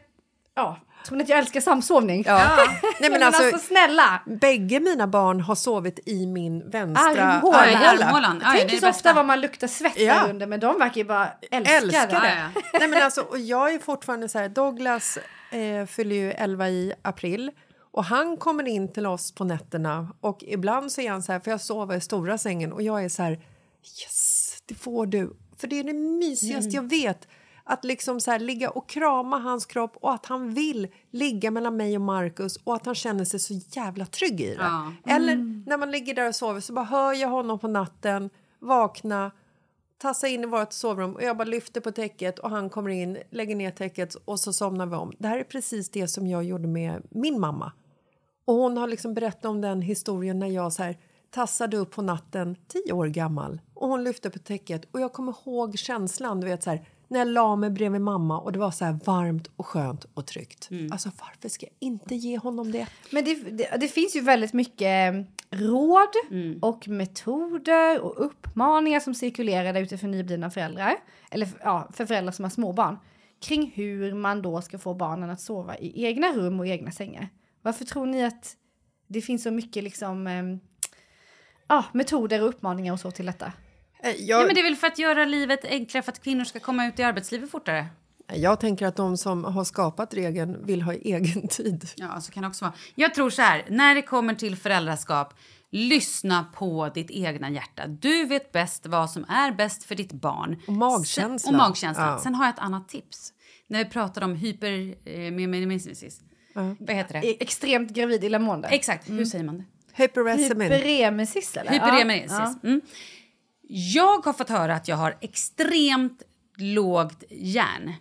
ja, tror ni att jag älskar samsovning? Ja. Nej, men alltså, snälla! bägge mina barn har sovit i min vänstra Armhåla. Armhålan. Ja, det är Tänk det så ofta vad man luktar svett Ja. under, men de verkar ju bara älska, Älskar det. det. Nej, men alltså, och jag är fortfarande så här, Douglas eh, fyller ju 11 i april och han kommer in till oss på nätterna och ibland så är han så här, för jag sover i stora sängen och jag är så här, yes, det får du. För det är det mysigaste jag vet. Att liksom så här, ligga och krama hans kropp och att han vill ligga mellan mig och Marcus och att han känner sig så jävla trygg i det. Ja. Eller när man ligger där och sover så bara hör jag honom på natten vakna tassa in i vårt sovrum och jag bara lyfter på täcket och han kommer in, lägger ner täcket och så somnar vi om. Det här är precis det som jag gjorde med min mamma. Och hon har liksom berättat om den historien när jag så här tassade upp på natten, tio år gammal och hon lyfte på täcket och jag kommer ihåg känslan, du vet så här när jag la mig bredvid mamma och det var så här varmt och skönt och tryggt. Alltså varför ska jag inte ge honom det? Men det, det, det finns ju väldigt mycket råd Mm. och metoder och uppmaningar som cirkulerar där ute för nyblivna föräldrar, eller ja, för föräldrar som har småbarn, kring hur man då ska få barnen att sova i egna rum och egna sängar. Varför tror ni att det finns så mycket liksom, ja, metoder och uppmaningar och så till detta? Eh, Ja, Jag, men det är väl för att göra livet enklare för att kvinnor ska komma ut i arbetslivet fortare. jag tänker att de som har skapat regeln vill ha egen tid. Ja, så kan det också vara. Jag tror så här, när det kommer till föräldraskap, lyssna på ditt egna hjärta. Du vet bäst vad som är bäst för ditt barn. Och magkänslan. Sen, och magkänslan. Ja. Sen har jag ett annat tips. När vi pratar om hyper... Eh, med, med, med, Vad heter det? E- Extremt gravid illamående. Exakt, hur säger man det? Hyperesemin. Hyperemesis eller? Hyperemesis. Ja. Mm. Jag har fått höra att jag har extremt lågt järn.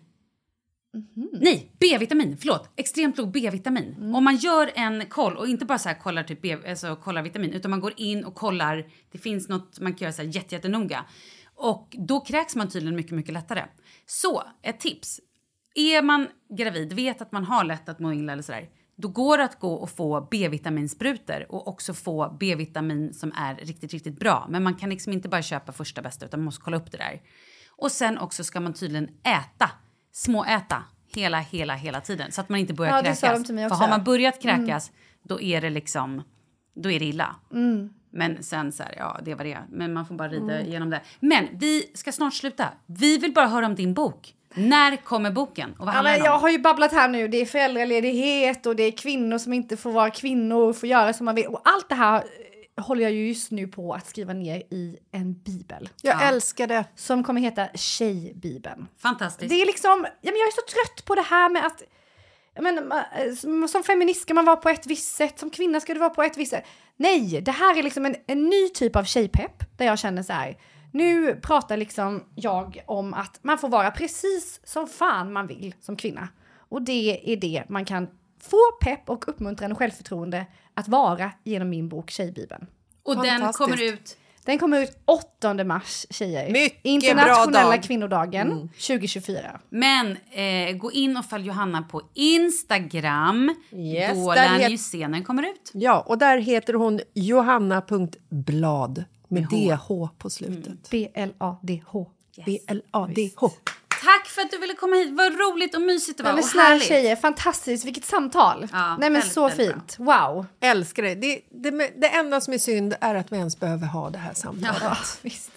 Nej, B-vitamin. Förlåt. Extremt låg B-vitamin. Om man gör en koll och inte bara så här kollar, typ B, alltså kollar vitamin utan man går in och kollar. Det finns något man kan göra så här jätte, jättenoga. Och då kräks man tydligen mycket, mycket lättare. Så ett tips. Är man gravid, vet att man har lätt att må illa eller sådär. Då går det att gå och få B-vitaminsprutor och också få B-vitamin som är riktigt, riktigt bra. Men man kan liksom inte bara köpa första bästa utan man måste kolla upp det där. Och sen också ska man tydligen äta, småäta hela, hela, hela tiden så att man inte börjar Ja, kräkas. För. Mm. har man börjat kräkas då är det liksom, då är det illa. Men sen så här, ja det var det. Men man får bara rida Mm. igenom det. Men vi ska snart sluta. Vi vill bara höra om din bok. När kommer boken? Och vad Ja, handlar men den om? jag har ju babblat här nu. Det är föräldraledighet och det är kvinnor som inte får vara kvinnor och får göra som man vill. Och allt det här eh, håller jag ju just nu på att skriva ner i en bibel. Jag Ja. älskar det. Som kommer heta Tjejbibeln. Fantastiskt. Det är liksom, ja, men jag är så trött på det här med att jag menar, ma- som- som feminist ska man vara på ett visst sätt, som kvinna ska du vara på ett visst sätt. Nej, det här är liksom en, en ny typ av tjejpepp där jag känner så här. Nu pratar liksom jag om att man får vara precis som fan man vill som kvinna. Och det är det man kan få pepp och uppmuntran och självförtroende att vara genom min bok Tjejbibeln. och den kommer ut... Den kommer ut 8 mars, tjejer. Mycket bra Internationella dag. kvinnodagen 2024. Men eh, gå in och följ Johanna på Instagram. Yes, Då där lär ni ju se när den kommer ut. Ja, och där heter hon johanna.blad med DH på slutet. B-L-A-D-H. B-L-A-D-H. Tack för att du ville komma hit. Vad roligt och mysigt det var. Men snälla tjejer, fantastiskt. Vilket samtal. Ja, Nej men väldigt, så väldigt fint. Wow. Älskar det. Det, det. det enda som är synd är att vi ens behöver ha det här samtalet. Ja, visst.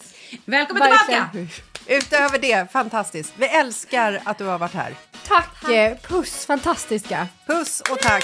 Välkommen Verkligen. tillbaka! Utöver det, fantastiskt. Vi älskar att du har varit här. Tack, eh, puss, fantastiska. Puss och tack.